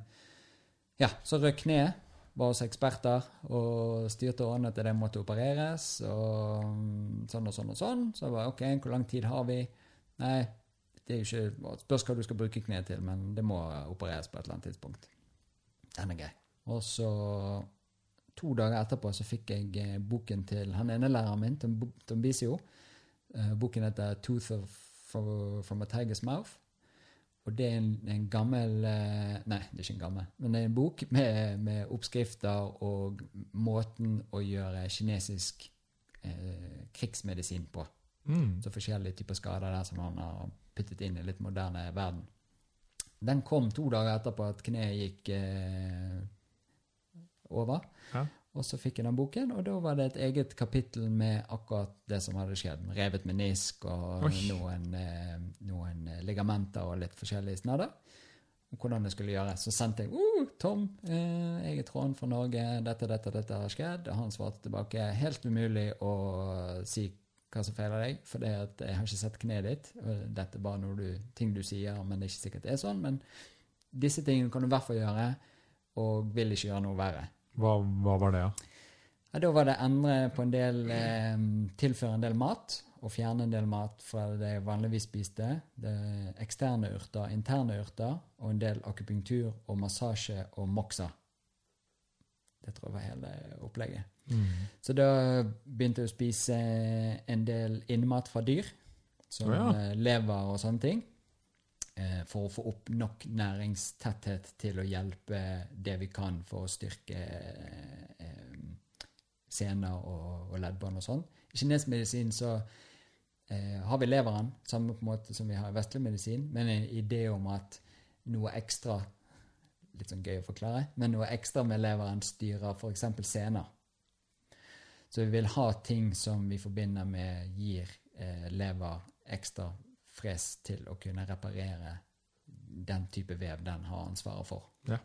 ja, så røk kneet. Var hos eksperter og styrte og ordnet at det måtte opereres. Og mm, sånn og sånn og sånn. Så jeg var OK, hvor lang tid har vi? Nei, det er jo ikke Spørs hva du skal bruke kneet til, men det må opereres på et eller annet tidspunkt. Den er grei. Og så to dager etterpå så fikk jeg eh, boken til han ene læreren min, Tom, Bisio. Boken heter 'Tooth of, from, from a Tiger's Mouth'. Og det er en, en gammel eh, Nei, det er ikke en gammel, men det er en bok med, med oppskrifter og måten å gjøre kinesisk eh, krigsmedisin på. Mm. Så forskjellige typer skader der som han har puttet inn i litt moderne verden. Den kom to dager etterpå at kneet gikk eh, over. Ja. Og så fikk jeg den boken, og da var det et eget kapittel med akkurat det som hadde skjedd. Revet menisk og Oi. noen, eh, noen eh, ligamenter og litt forskjellige snadder. Og hvordan det skulle gjøres. Så sendte jeg uh, 'Tom, eh, jeg er Trond fra Norge. Dette, dette, dette har skjedd.' Og han svarte tilbake 'Helt umulig å si hva som feiler deg, for det at jeg har ikke sett kneet ditt.' Og dette er bare noe du, ting du sier, men det er ikke sikkert det er sånn. Men disse tingene kan du i hvert fall gjøre, og vil ikke gjøre noe verre. Hva, hva var det, da? Ja, da var det endre på en del eh, Tilføre en del mat, og fjerne en del mat fra det jeg vanligvis spiste. Det er eksterne urter, interne urter, og en del akupunktur og massasje og moxa. Det tror jeg var hele opplegget. Mm. Så da begynte jeg å spise en del innmat fra dyr, som ja. eh, lever og sånne ting, for å få opp nok næringstetthet til å hjelpe det vi kan for å styrke eh, sener og, leddbånd og sånn. I kinesisk medisin så eh, har vi leveren, samme på en måte som vi har i vestlig medisin, men en idé om at noe ekstra Litt sånn gøy å forklare, men noe ekstra med leveren styrer f.eks. sener. Så vi vil ha ting som vi forbinder med gir eh, lever ekstra fres til å kunne reparere den type vev den har ansvaret for. Ja.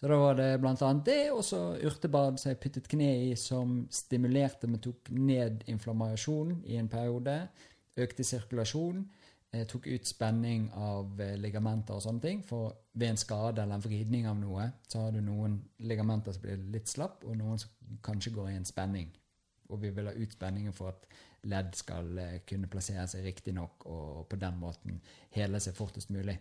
Så da var det blant annet det, og så urtebad som jeg puttet kne i, som stimulerte, men tok ned inflammasjon i en periode. Økte sirkulasjon. Eh, tok ut spenning av eh, ligamenter og sånne ting. For ved en skade eller en vridning av noe, så har du noen ligamenter som blir litt slapp, og noen som kanskje går i en spenning. Og vi vil ha ut spenningen for at ledd skal eh, kunne plassere seg riktig nok, og på den måten hele seg fortest mulig.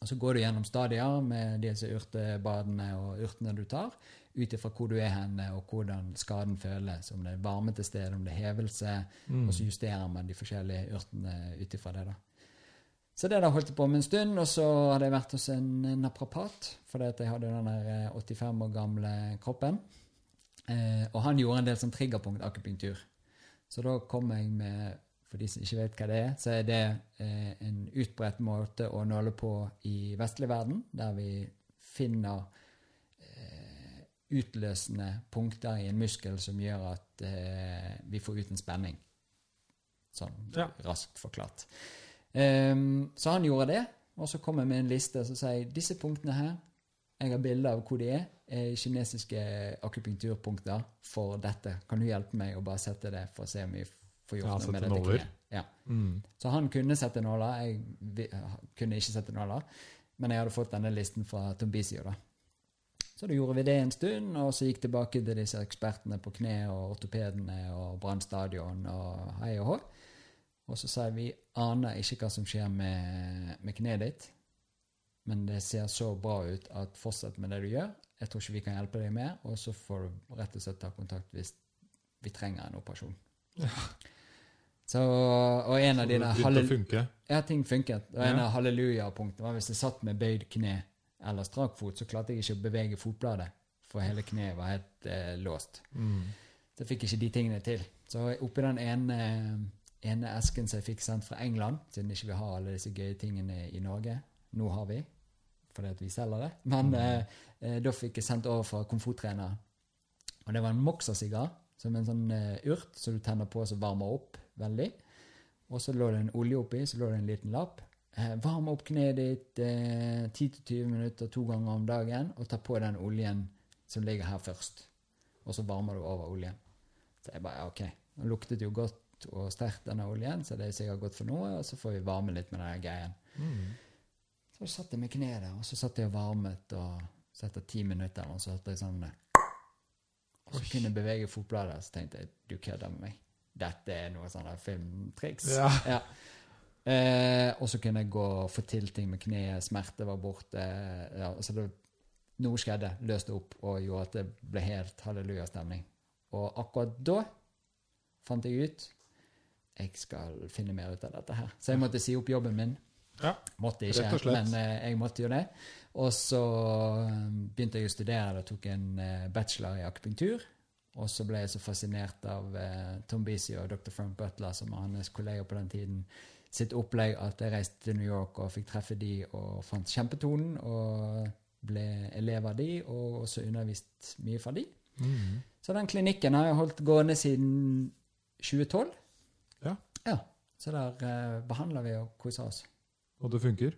Og så går du gjennom stadier med disse urtebadene og urtene du tar, ut ifra hvor du er hen og hvordan skaden føles, om det er varme til stede, om det er hevelse, Mm. og så justerer man de forskjellige urtene ut ifra det. da. Så det da holdt jeg på med en stund, og så hadde jeg vært hos en naprapat, fordi at jeg hadde den der eh, 85 år gamle kroppen. Eh, og han gjorde en del sånn triggerpunkt-akupunktur. Så da kom jeg med For de som ikke vet hva det er, så er det eh, en utbredt måte å nåle på i vestlig verden, der vi finner eh, utløsende punkter i en muskel som gjør at eh, vi får ut en spenning. Sånn Ja. raskt forklart. Um, så han gjorde det, og så kom jeg med en liste som sier disse punktene her jeg har bilder av hvor de er, er kinesiske akupunkturpunkter for dette. Kan du hjelpe meg å bare sette det for å se om vi får gjort Ja, noe med dette kneet? Ja. Mm. Så han kunne sette nåler. Jeg kunne ikke sette nåler. Men jeg hadde fått denne listen fra Tombisio. da. Så da gjorde vi det en stund, og så gikk tilbake til disse ekspertene på kne og ortopedene og brannstadion og hei og hå. Og så sa jeg vi aner ikke hva som skjer med, med kneet ditt, men det ser så bra ut at fortsett med det du gjør. Jeg tror ikke vi kan hjelpe deg mer, og så får du rett og slett ta kontakt hvis vi trenger en operasjon. Så, og en av dine ja, ting funket. Og en Ja. av halleluja-punktene var hvis jeg satt med bøyd kne eller strak fot, så klarte jeg ikke å bevege fotbladet, for hele kneet var helt eh, låst. Mm. Så jeg fikk ikke de tingene til. Så oppi den ene, ene esken som jeg fikk sendt fra England, siden ikke vi har alle disse gøye tingene i Norge Nå har vi, fordi at vi selger det. Men mm. eh, da fikk jeg sendt over fra komforttreneren. Og det var en Moxa-sigar som en sånn eh, urt som du tenner på som varmer opp veldig. Og så lå det en olje oppi, så lå det en liten lapp. Eh, varm opp kneet ditt eh, 10-20 minutter to ganger om dagen, og ta på den oljen som ligger her først. Og så varmer du over oljen. Så jeg bare, ja, ok. Den luktet jo godt og sterkt, denne oljen, så det er sikkert godt for noe. Og så får vi varme litt med den greien. Mm. Så satt jeg med kneet der, og så satt jeg og varmet og så etter ti minutter, og så hørte jeg sånn Og så kunne jeg bevege fotbladet, så tenkte jeg du kødder med meg. Dette er noe sånn filmtriks. filmtriks. Ja. Eh, og så kunne jeg gå og få til ting med kneet, smerte var borte. Ja, så det, noe skjedde, løste opp og gjorde at det ble helt hallelujastemning. Og akkurat da fant jeg ut jeg skal finne mer ut av dette her. Så jeg måtte si opp jobben min. Ja, Måtte Rett og slett. men eh, jeg måtte jo det. Og så eh, begynte jeg å studere og tok en eh, bachelor i akupunktur. Og så ble jeg så fascinert av eh, Tom Beasy og dr. Frank Butler, som var hans kollega på den tiden, sitt opplegg at jeg reiste til New York og fikk treffe de og fant kjempetonen. Og ble elev av de, og også undervist mye fra de. Mm. Så den klinikken har jeg holdt gående siden 2012. Ja. Ja, Så der eh, behandler vi og koser oss. Og det funker?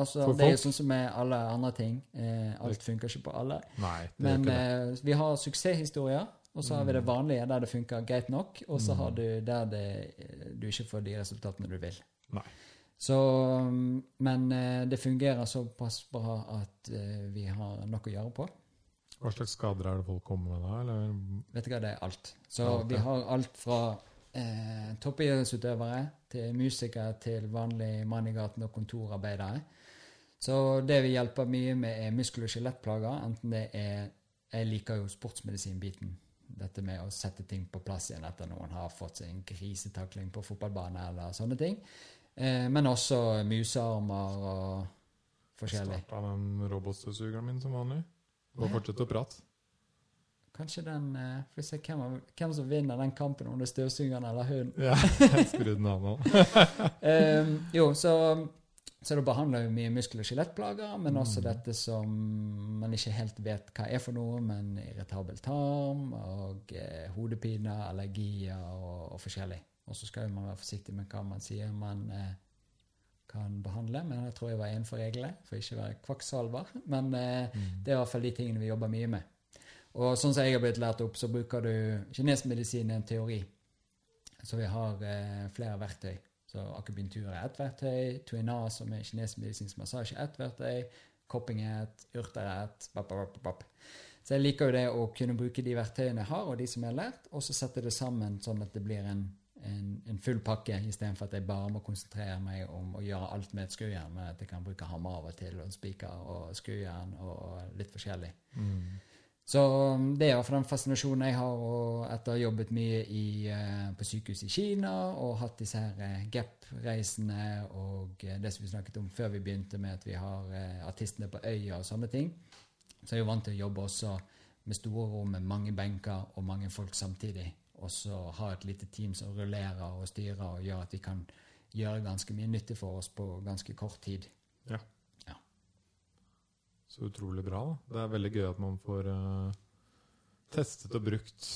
Altså, det er jo sånn som med alle andre ting. Eh, alt funker ikke på alle. Nei, det Men eh, vi har suksesshistorier, og så har vi det vanlige der det funker greit nok, og så Mm. har du der det, eh, du ikke får de resultatene du vil. Nei. Så, mm, men eh, det fungerer såpass bra at eh, vi har nok å gjøre på. Hva slags skader er det folk kommer med da? Eller? Vet du hva, det er alt. Så Alt, vi har alt fra eh, toppidrettsutøvere til musikere til vanlig mann i gaten og kontorarbeidere. Så det vi hjelper mye med, er muskel- og skjelettplager. Enten det er Jeg liker jo sportsmedisinbiten. Dette med å sette ting på plass igjen etter noen har fått seg en grisetakling på fotballbane eller sånne ting. Eh, men også musearmer og forskjellig. Starta den robotstøvsugeren min som vanlig. Og fortsette å prate. Kanskje den eh, Får vi se hvem, hvem som vinner den kampen, om det er støvsugeren eller hunden. Ja, jeg skrudde den av nå. um, jo, så, så da behandler vi mye muskel- og skjelettplager, men også Mm. dette som man ikke helt vet hva er for noe, men irritabel tarm og eh, hodepine, allergier og, og forskjellig. Og så skal man være forsiktig med hva man sier man eh, kan behandle, men jeg tror jeg var innenfor reglene, for ikke å være kvakksalver. Men eh, Mm. det er i hvert fall de tingene vi jobber mye med. Og sånn som jeg har blitt lært opp, så bruker du kinesisk medisin i en teori. Så vi har eh, flere verktøy. Så akubintur er ett verktøy, tuina, som er kinesisk medisinsk massasje, er ett verktøy, kopping er ett, urter er ett. Så jeg liker jo det å kunne bruke de verktøyene jeg har, og de som jeg har lært, og så sette det sammen sånn at det blir en, en, en full pakke, istedenfor at jeg bare må konsentrere meg om å gjøre alt med et skrujern, men at jeg kan bruke hammer av og til, og spiker og skrujern og litt forskjellig. Mm. Så um, det er iallfall den fascinasjonen jeg har og etter å ha jobbet mye i, eh, på sykehus i Kina og hatt disse her eh, Gap-reisene og eh, det som vi snakket om før vi begynte med at vi har artistene på øya og sånne ting. Så jeg er jo vant til å jobbe også med store rom med mange benker og mange folk samtidig. Og så ha et lite team som rullerer og styrer og gjør at vi kan gjøre ganske mye nytte for oss på ganske kort tid. Så utrolig bra. da. Det er veldig gøy at man får uh, testet og brukt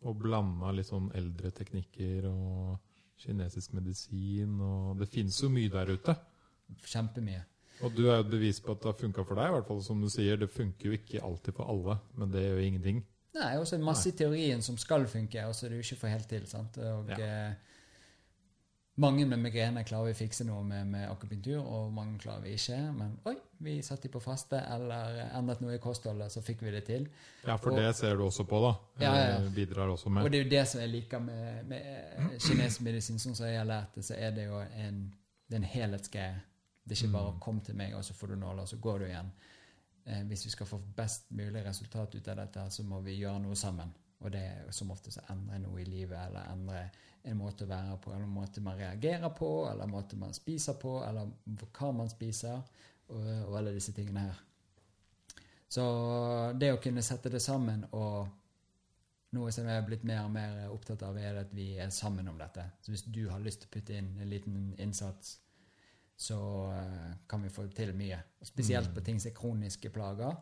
og blanda litt sånn eldre teknikker og kinesisk medisin. og Det finnes jo mye der ute. Kjempemye. Og du er jo et bevis på at det har funka for deg. i hvert fall som du sier. Det funker jo ikke alltid for alle, men det gjør ingenting. Nei, også masse i teorien som skal funke, og så er det jo ikke får helt til. sant? Og Ja. Mange med migrene klarer vi å fikse noe med, med akupunktur, og mange klarer vi ikke. Men oi, vi satt de på faste, eller endret noe i kostholdet, så fikk vi det til. Ja, for Og- det ser du også på, da. Ja, ja, ja. Eh, Bidrar også Og det er jo det som jeg liker med, med eh, kinesisk medisin, sånn som jeg har lært det, så er det jo en, det en helhetsgreie. Det er ikke bare Mm. 'kom til meg, og så får du nåler, og så går du igjen'. Eh, hvis vi skal få best mulig resultat ut av dette, så må vi gjøre noe sammen. Og det er som oftest å endre noe i livet, eller endre en måte å være på, eller en måte man reagerer på, eller en måte man spiser på, eller hva man spiser, og, og alle disse tingene her. Så det å kunne sette det sammen og noe som jeg er blitt mer og mer opptatt av, er at vi er sammen om dette. Så hvis du har lyst til å putte inn en liten innsats, så eh, kan vi få til mye. Og spesielt på ting som er kroniske plager.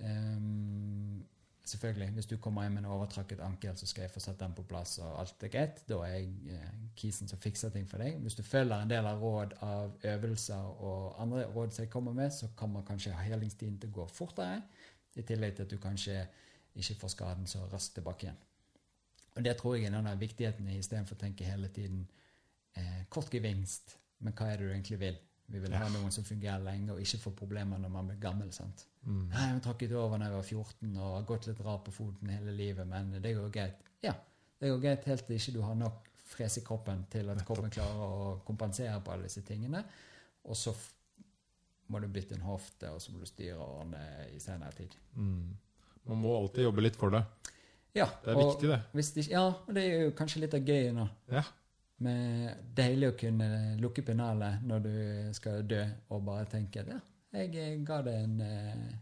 Um, selvfølgelig, hvis du kommer hjem med en overtrakket ankel, så skal jeg få satt den på plass, og alt er greit. Da er jeg eh, kisen som fikser ting for deg. Hvis du følger en del av råd av øvelser og andre råd som jeg kommer med, så kommer kanskje helingstiden til å gå fortere, i tillegg til at du kanskje ikke får skaden så raskt tilbake igjen. Og det tror jeg er en av viktighetene istedenfor å tenke hele tiden eh, kort gevinst, men hva er det du egentlig vil? Vi vil ha noen som fungerer lenge, og ikke får problemer når man blir gammel. sant? Mm. Nei, vi trakk over da jeg var 14 og har gått litt rar på foten hele livet, men det går greit. Ja, det går greit helt til ikke du har nok fres i kroppen til at kroppen klarer å kompensere på alle disse tingene. Og så må du bytte en hofte, og så må du styre og ordne i senere tid. Mm. Man må alltid jobbe litt for det. Ja, Det er viktig, det. det, ikke- ja, og det er jo kanskje litt av gøyet nå. Ja. Med deilig å kunne lukke pennalet når du skal dø, og bare tenke at ja, jeg eh, ga det en, eh,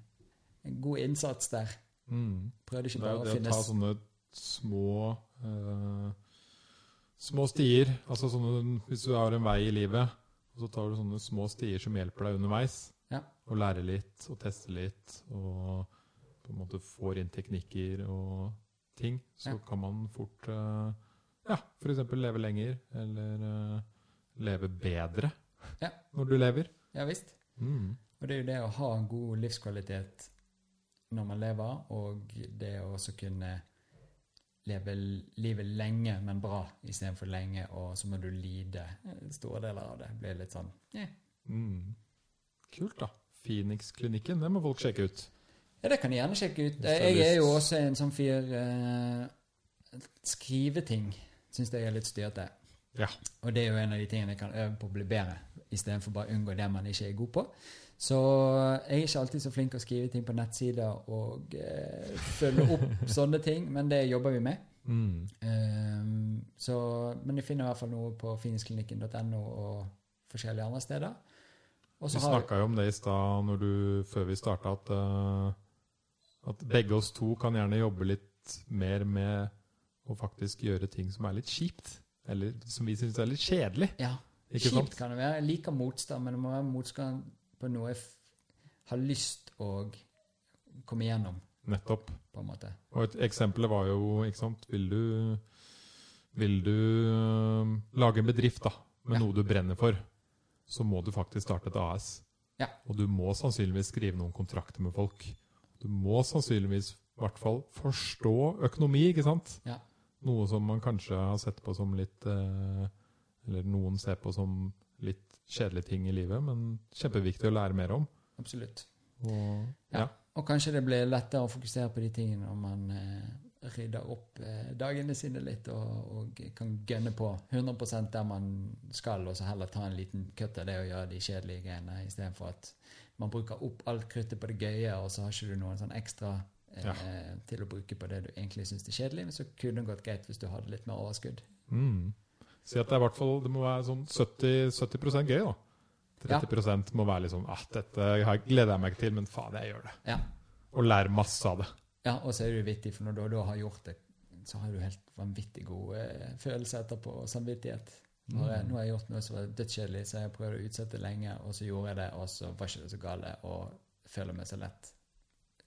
en god innsats der. Mm. Prøvde ikke Det bare å finne det å ta sånne små uh, små stier. Altså sånne, hvis du har en vei i livet, og så tar du sånne små stier som hjelper deg underveis. Ja. Og lærer litt, og tester litt, og på en måte får inn teknikker og ting, så Ja. kan man fort uh, ja, f.eks. leve lenger, eller uh, leve bedre Ja. når du lever. Ja visst. Mm. Og det er jo det å ha en god livskvalitet når man lever, og det å også kunne leve livet lenge, men bra, istedenfor lenge, og så må du lide store deler av det. blir litt sånn yeah. Mm. Kult, da. Phoenix-klinikken, det må folk sjekke ut. Ja, det kan de gjerne sjekke ut. Jeg er jo også en sånn fyr eh, Skriveting syns jeg er litt styrete. Ja. Og det er jo en av de tingene jeg kan øve på å bli bedre, istedenfor bare å unngå det man ikke er god på. Så jeg er ikke alltid så flink til å skrive ting på nettsider og eh, følge opp sånne ting, men det jobber vi med. Mm. Um, så, men jeg finner i hvert fall noe på finisklinikken.no og forskjellige andre steder. Også Vi snakka jo om det i stad før vi starta, at, uh, at begge oss to kan gjerne jobbe litt mer med å faktisk gjøre ting som er litt kjipt. Eller som vi syns er litt kjedelig. ja, Ikke Kjipt sant? kan det være. Jeg liker motstand, men det må være motstand på noe jeg har lyst å komme igjennom, Nettopp. på en måte. Og et eksempel var jo, ikke sant Vil du, vil du eh, lage en bedrift da, med Ja. noe du brenner for, så må du faktisk starte et AS. Ja. Og du må sannsynligvis skrive noen kontrakter med folk. Du må sannsynligvis i hvert fall forstå økonomi, ikke sant? Ja. Noe som man kanskje har sett på som litt eh, Eller noen ser på som litt kjedelige ting i livet, men kjempeviktig å lære mer om. Absolutt. Og, Ja. ja. Og kanskje det blir lettere å fokusere på de tingene når man eh, rydder opp eh, dagene sine litt og, og kan gønne på 100% der man skal, og så heller ta en liten kutt av det og gjøre de kjedelige greiene, istedenfor at man bruker opp alt kruttet på det gøye, og så har ikke du noen sånn ekstra eh, Ja. til å bruke på det du egentlig syns er kjedelig. Men så kunne det gått greit hvis du hadde litt mer overskudd. Mm. Si at det er i hvert fall det må være sånn 70, 70% gøy, da. 30 må være litt sånn ah, dette gleder jeg meg ikke til, men faen, jeg gjør det. Ja. Og lære masse av det. Ja, og så er det vittig, for når du da har gjort det, så har du helt vanvittig god eh, følelse etterpå, og samvittighet. Nå har, jeg, nå har jeg gjort noe som var dødskjedelig, så jeg prøvde å utsette lenge, og så gjorde jeg det, og så var ikke det så gale, og føler meg så lett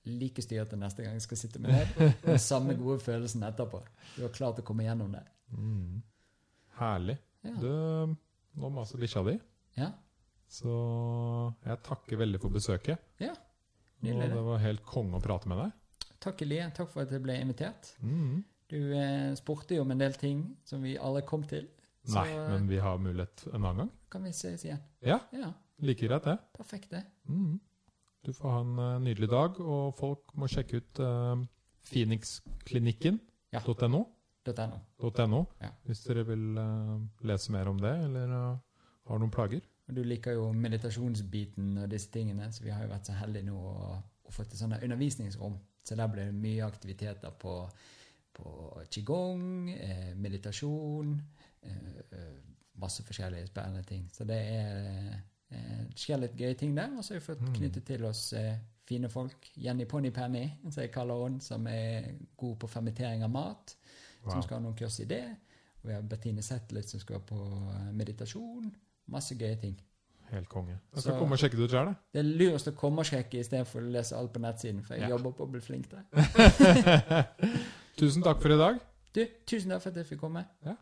like styrete neste gang jeg skal sitte med deg. Den samme gode følelsen etterpå. Du har klart å komme gjennom det. Mm. Herlig. Ja. Du, nå maser bikkja di, ja. så jeg takker veldig for besøket. Ja. Og Nydelig, det. det var helt konge å prate med deg. Takk, Elie. Takk for at jeg ble invitert. Mm. Du eh, spurte jo om en del ting som vi alle kom til. Så Nei, men vi har mulighet en annen gang. kan vi ses igjen. Ja, Ja, like greit det. perfekt det. Mm. Du får ha en uh, nydelig dag, og folk må sjekke ut uh, phoenixklinikken.no. Ja. .no. .no, Ja. hvis dere vil uh, lese mer om det, eller uh, har noen plager. Du liker jo meditasjonsbiten og disse tingene, så vi har jo vært så heldige nå å, å få til sånne undervisningsrom. Så der blir det mye aktiviteter på, på qigong, eh, meditasjon, eh, eh, masse forskjellige spennende ting. Så det er eh, skjer litt gøye ting der. Og så har vi fått Mm. knyttet til oss eh, fine folk. Jenny Ponypenny, som jeg kaller henne, som er god på fermentering av mat som skal ha noen kurs i det. Og vi har Bettine Zetlitz som skal på eh, meditasjon. Masse gøye ting. Helt konge. Jeg skal Så- komme og sjekke det ut sjøl. Det er lurest å komme og sjekke istedenfor å lese alt på nettsiden, for jeg Ja. jobber på å bli flink der. Tusen takk for i dag. Du, tusen takk for at jeg fikk komme. Ja.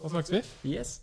Da snakkes vi. Yes.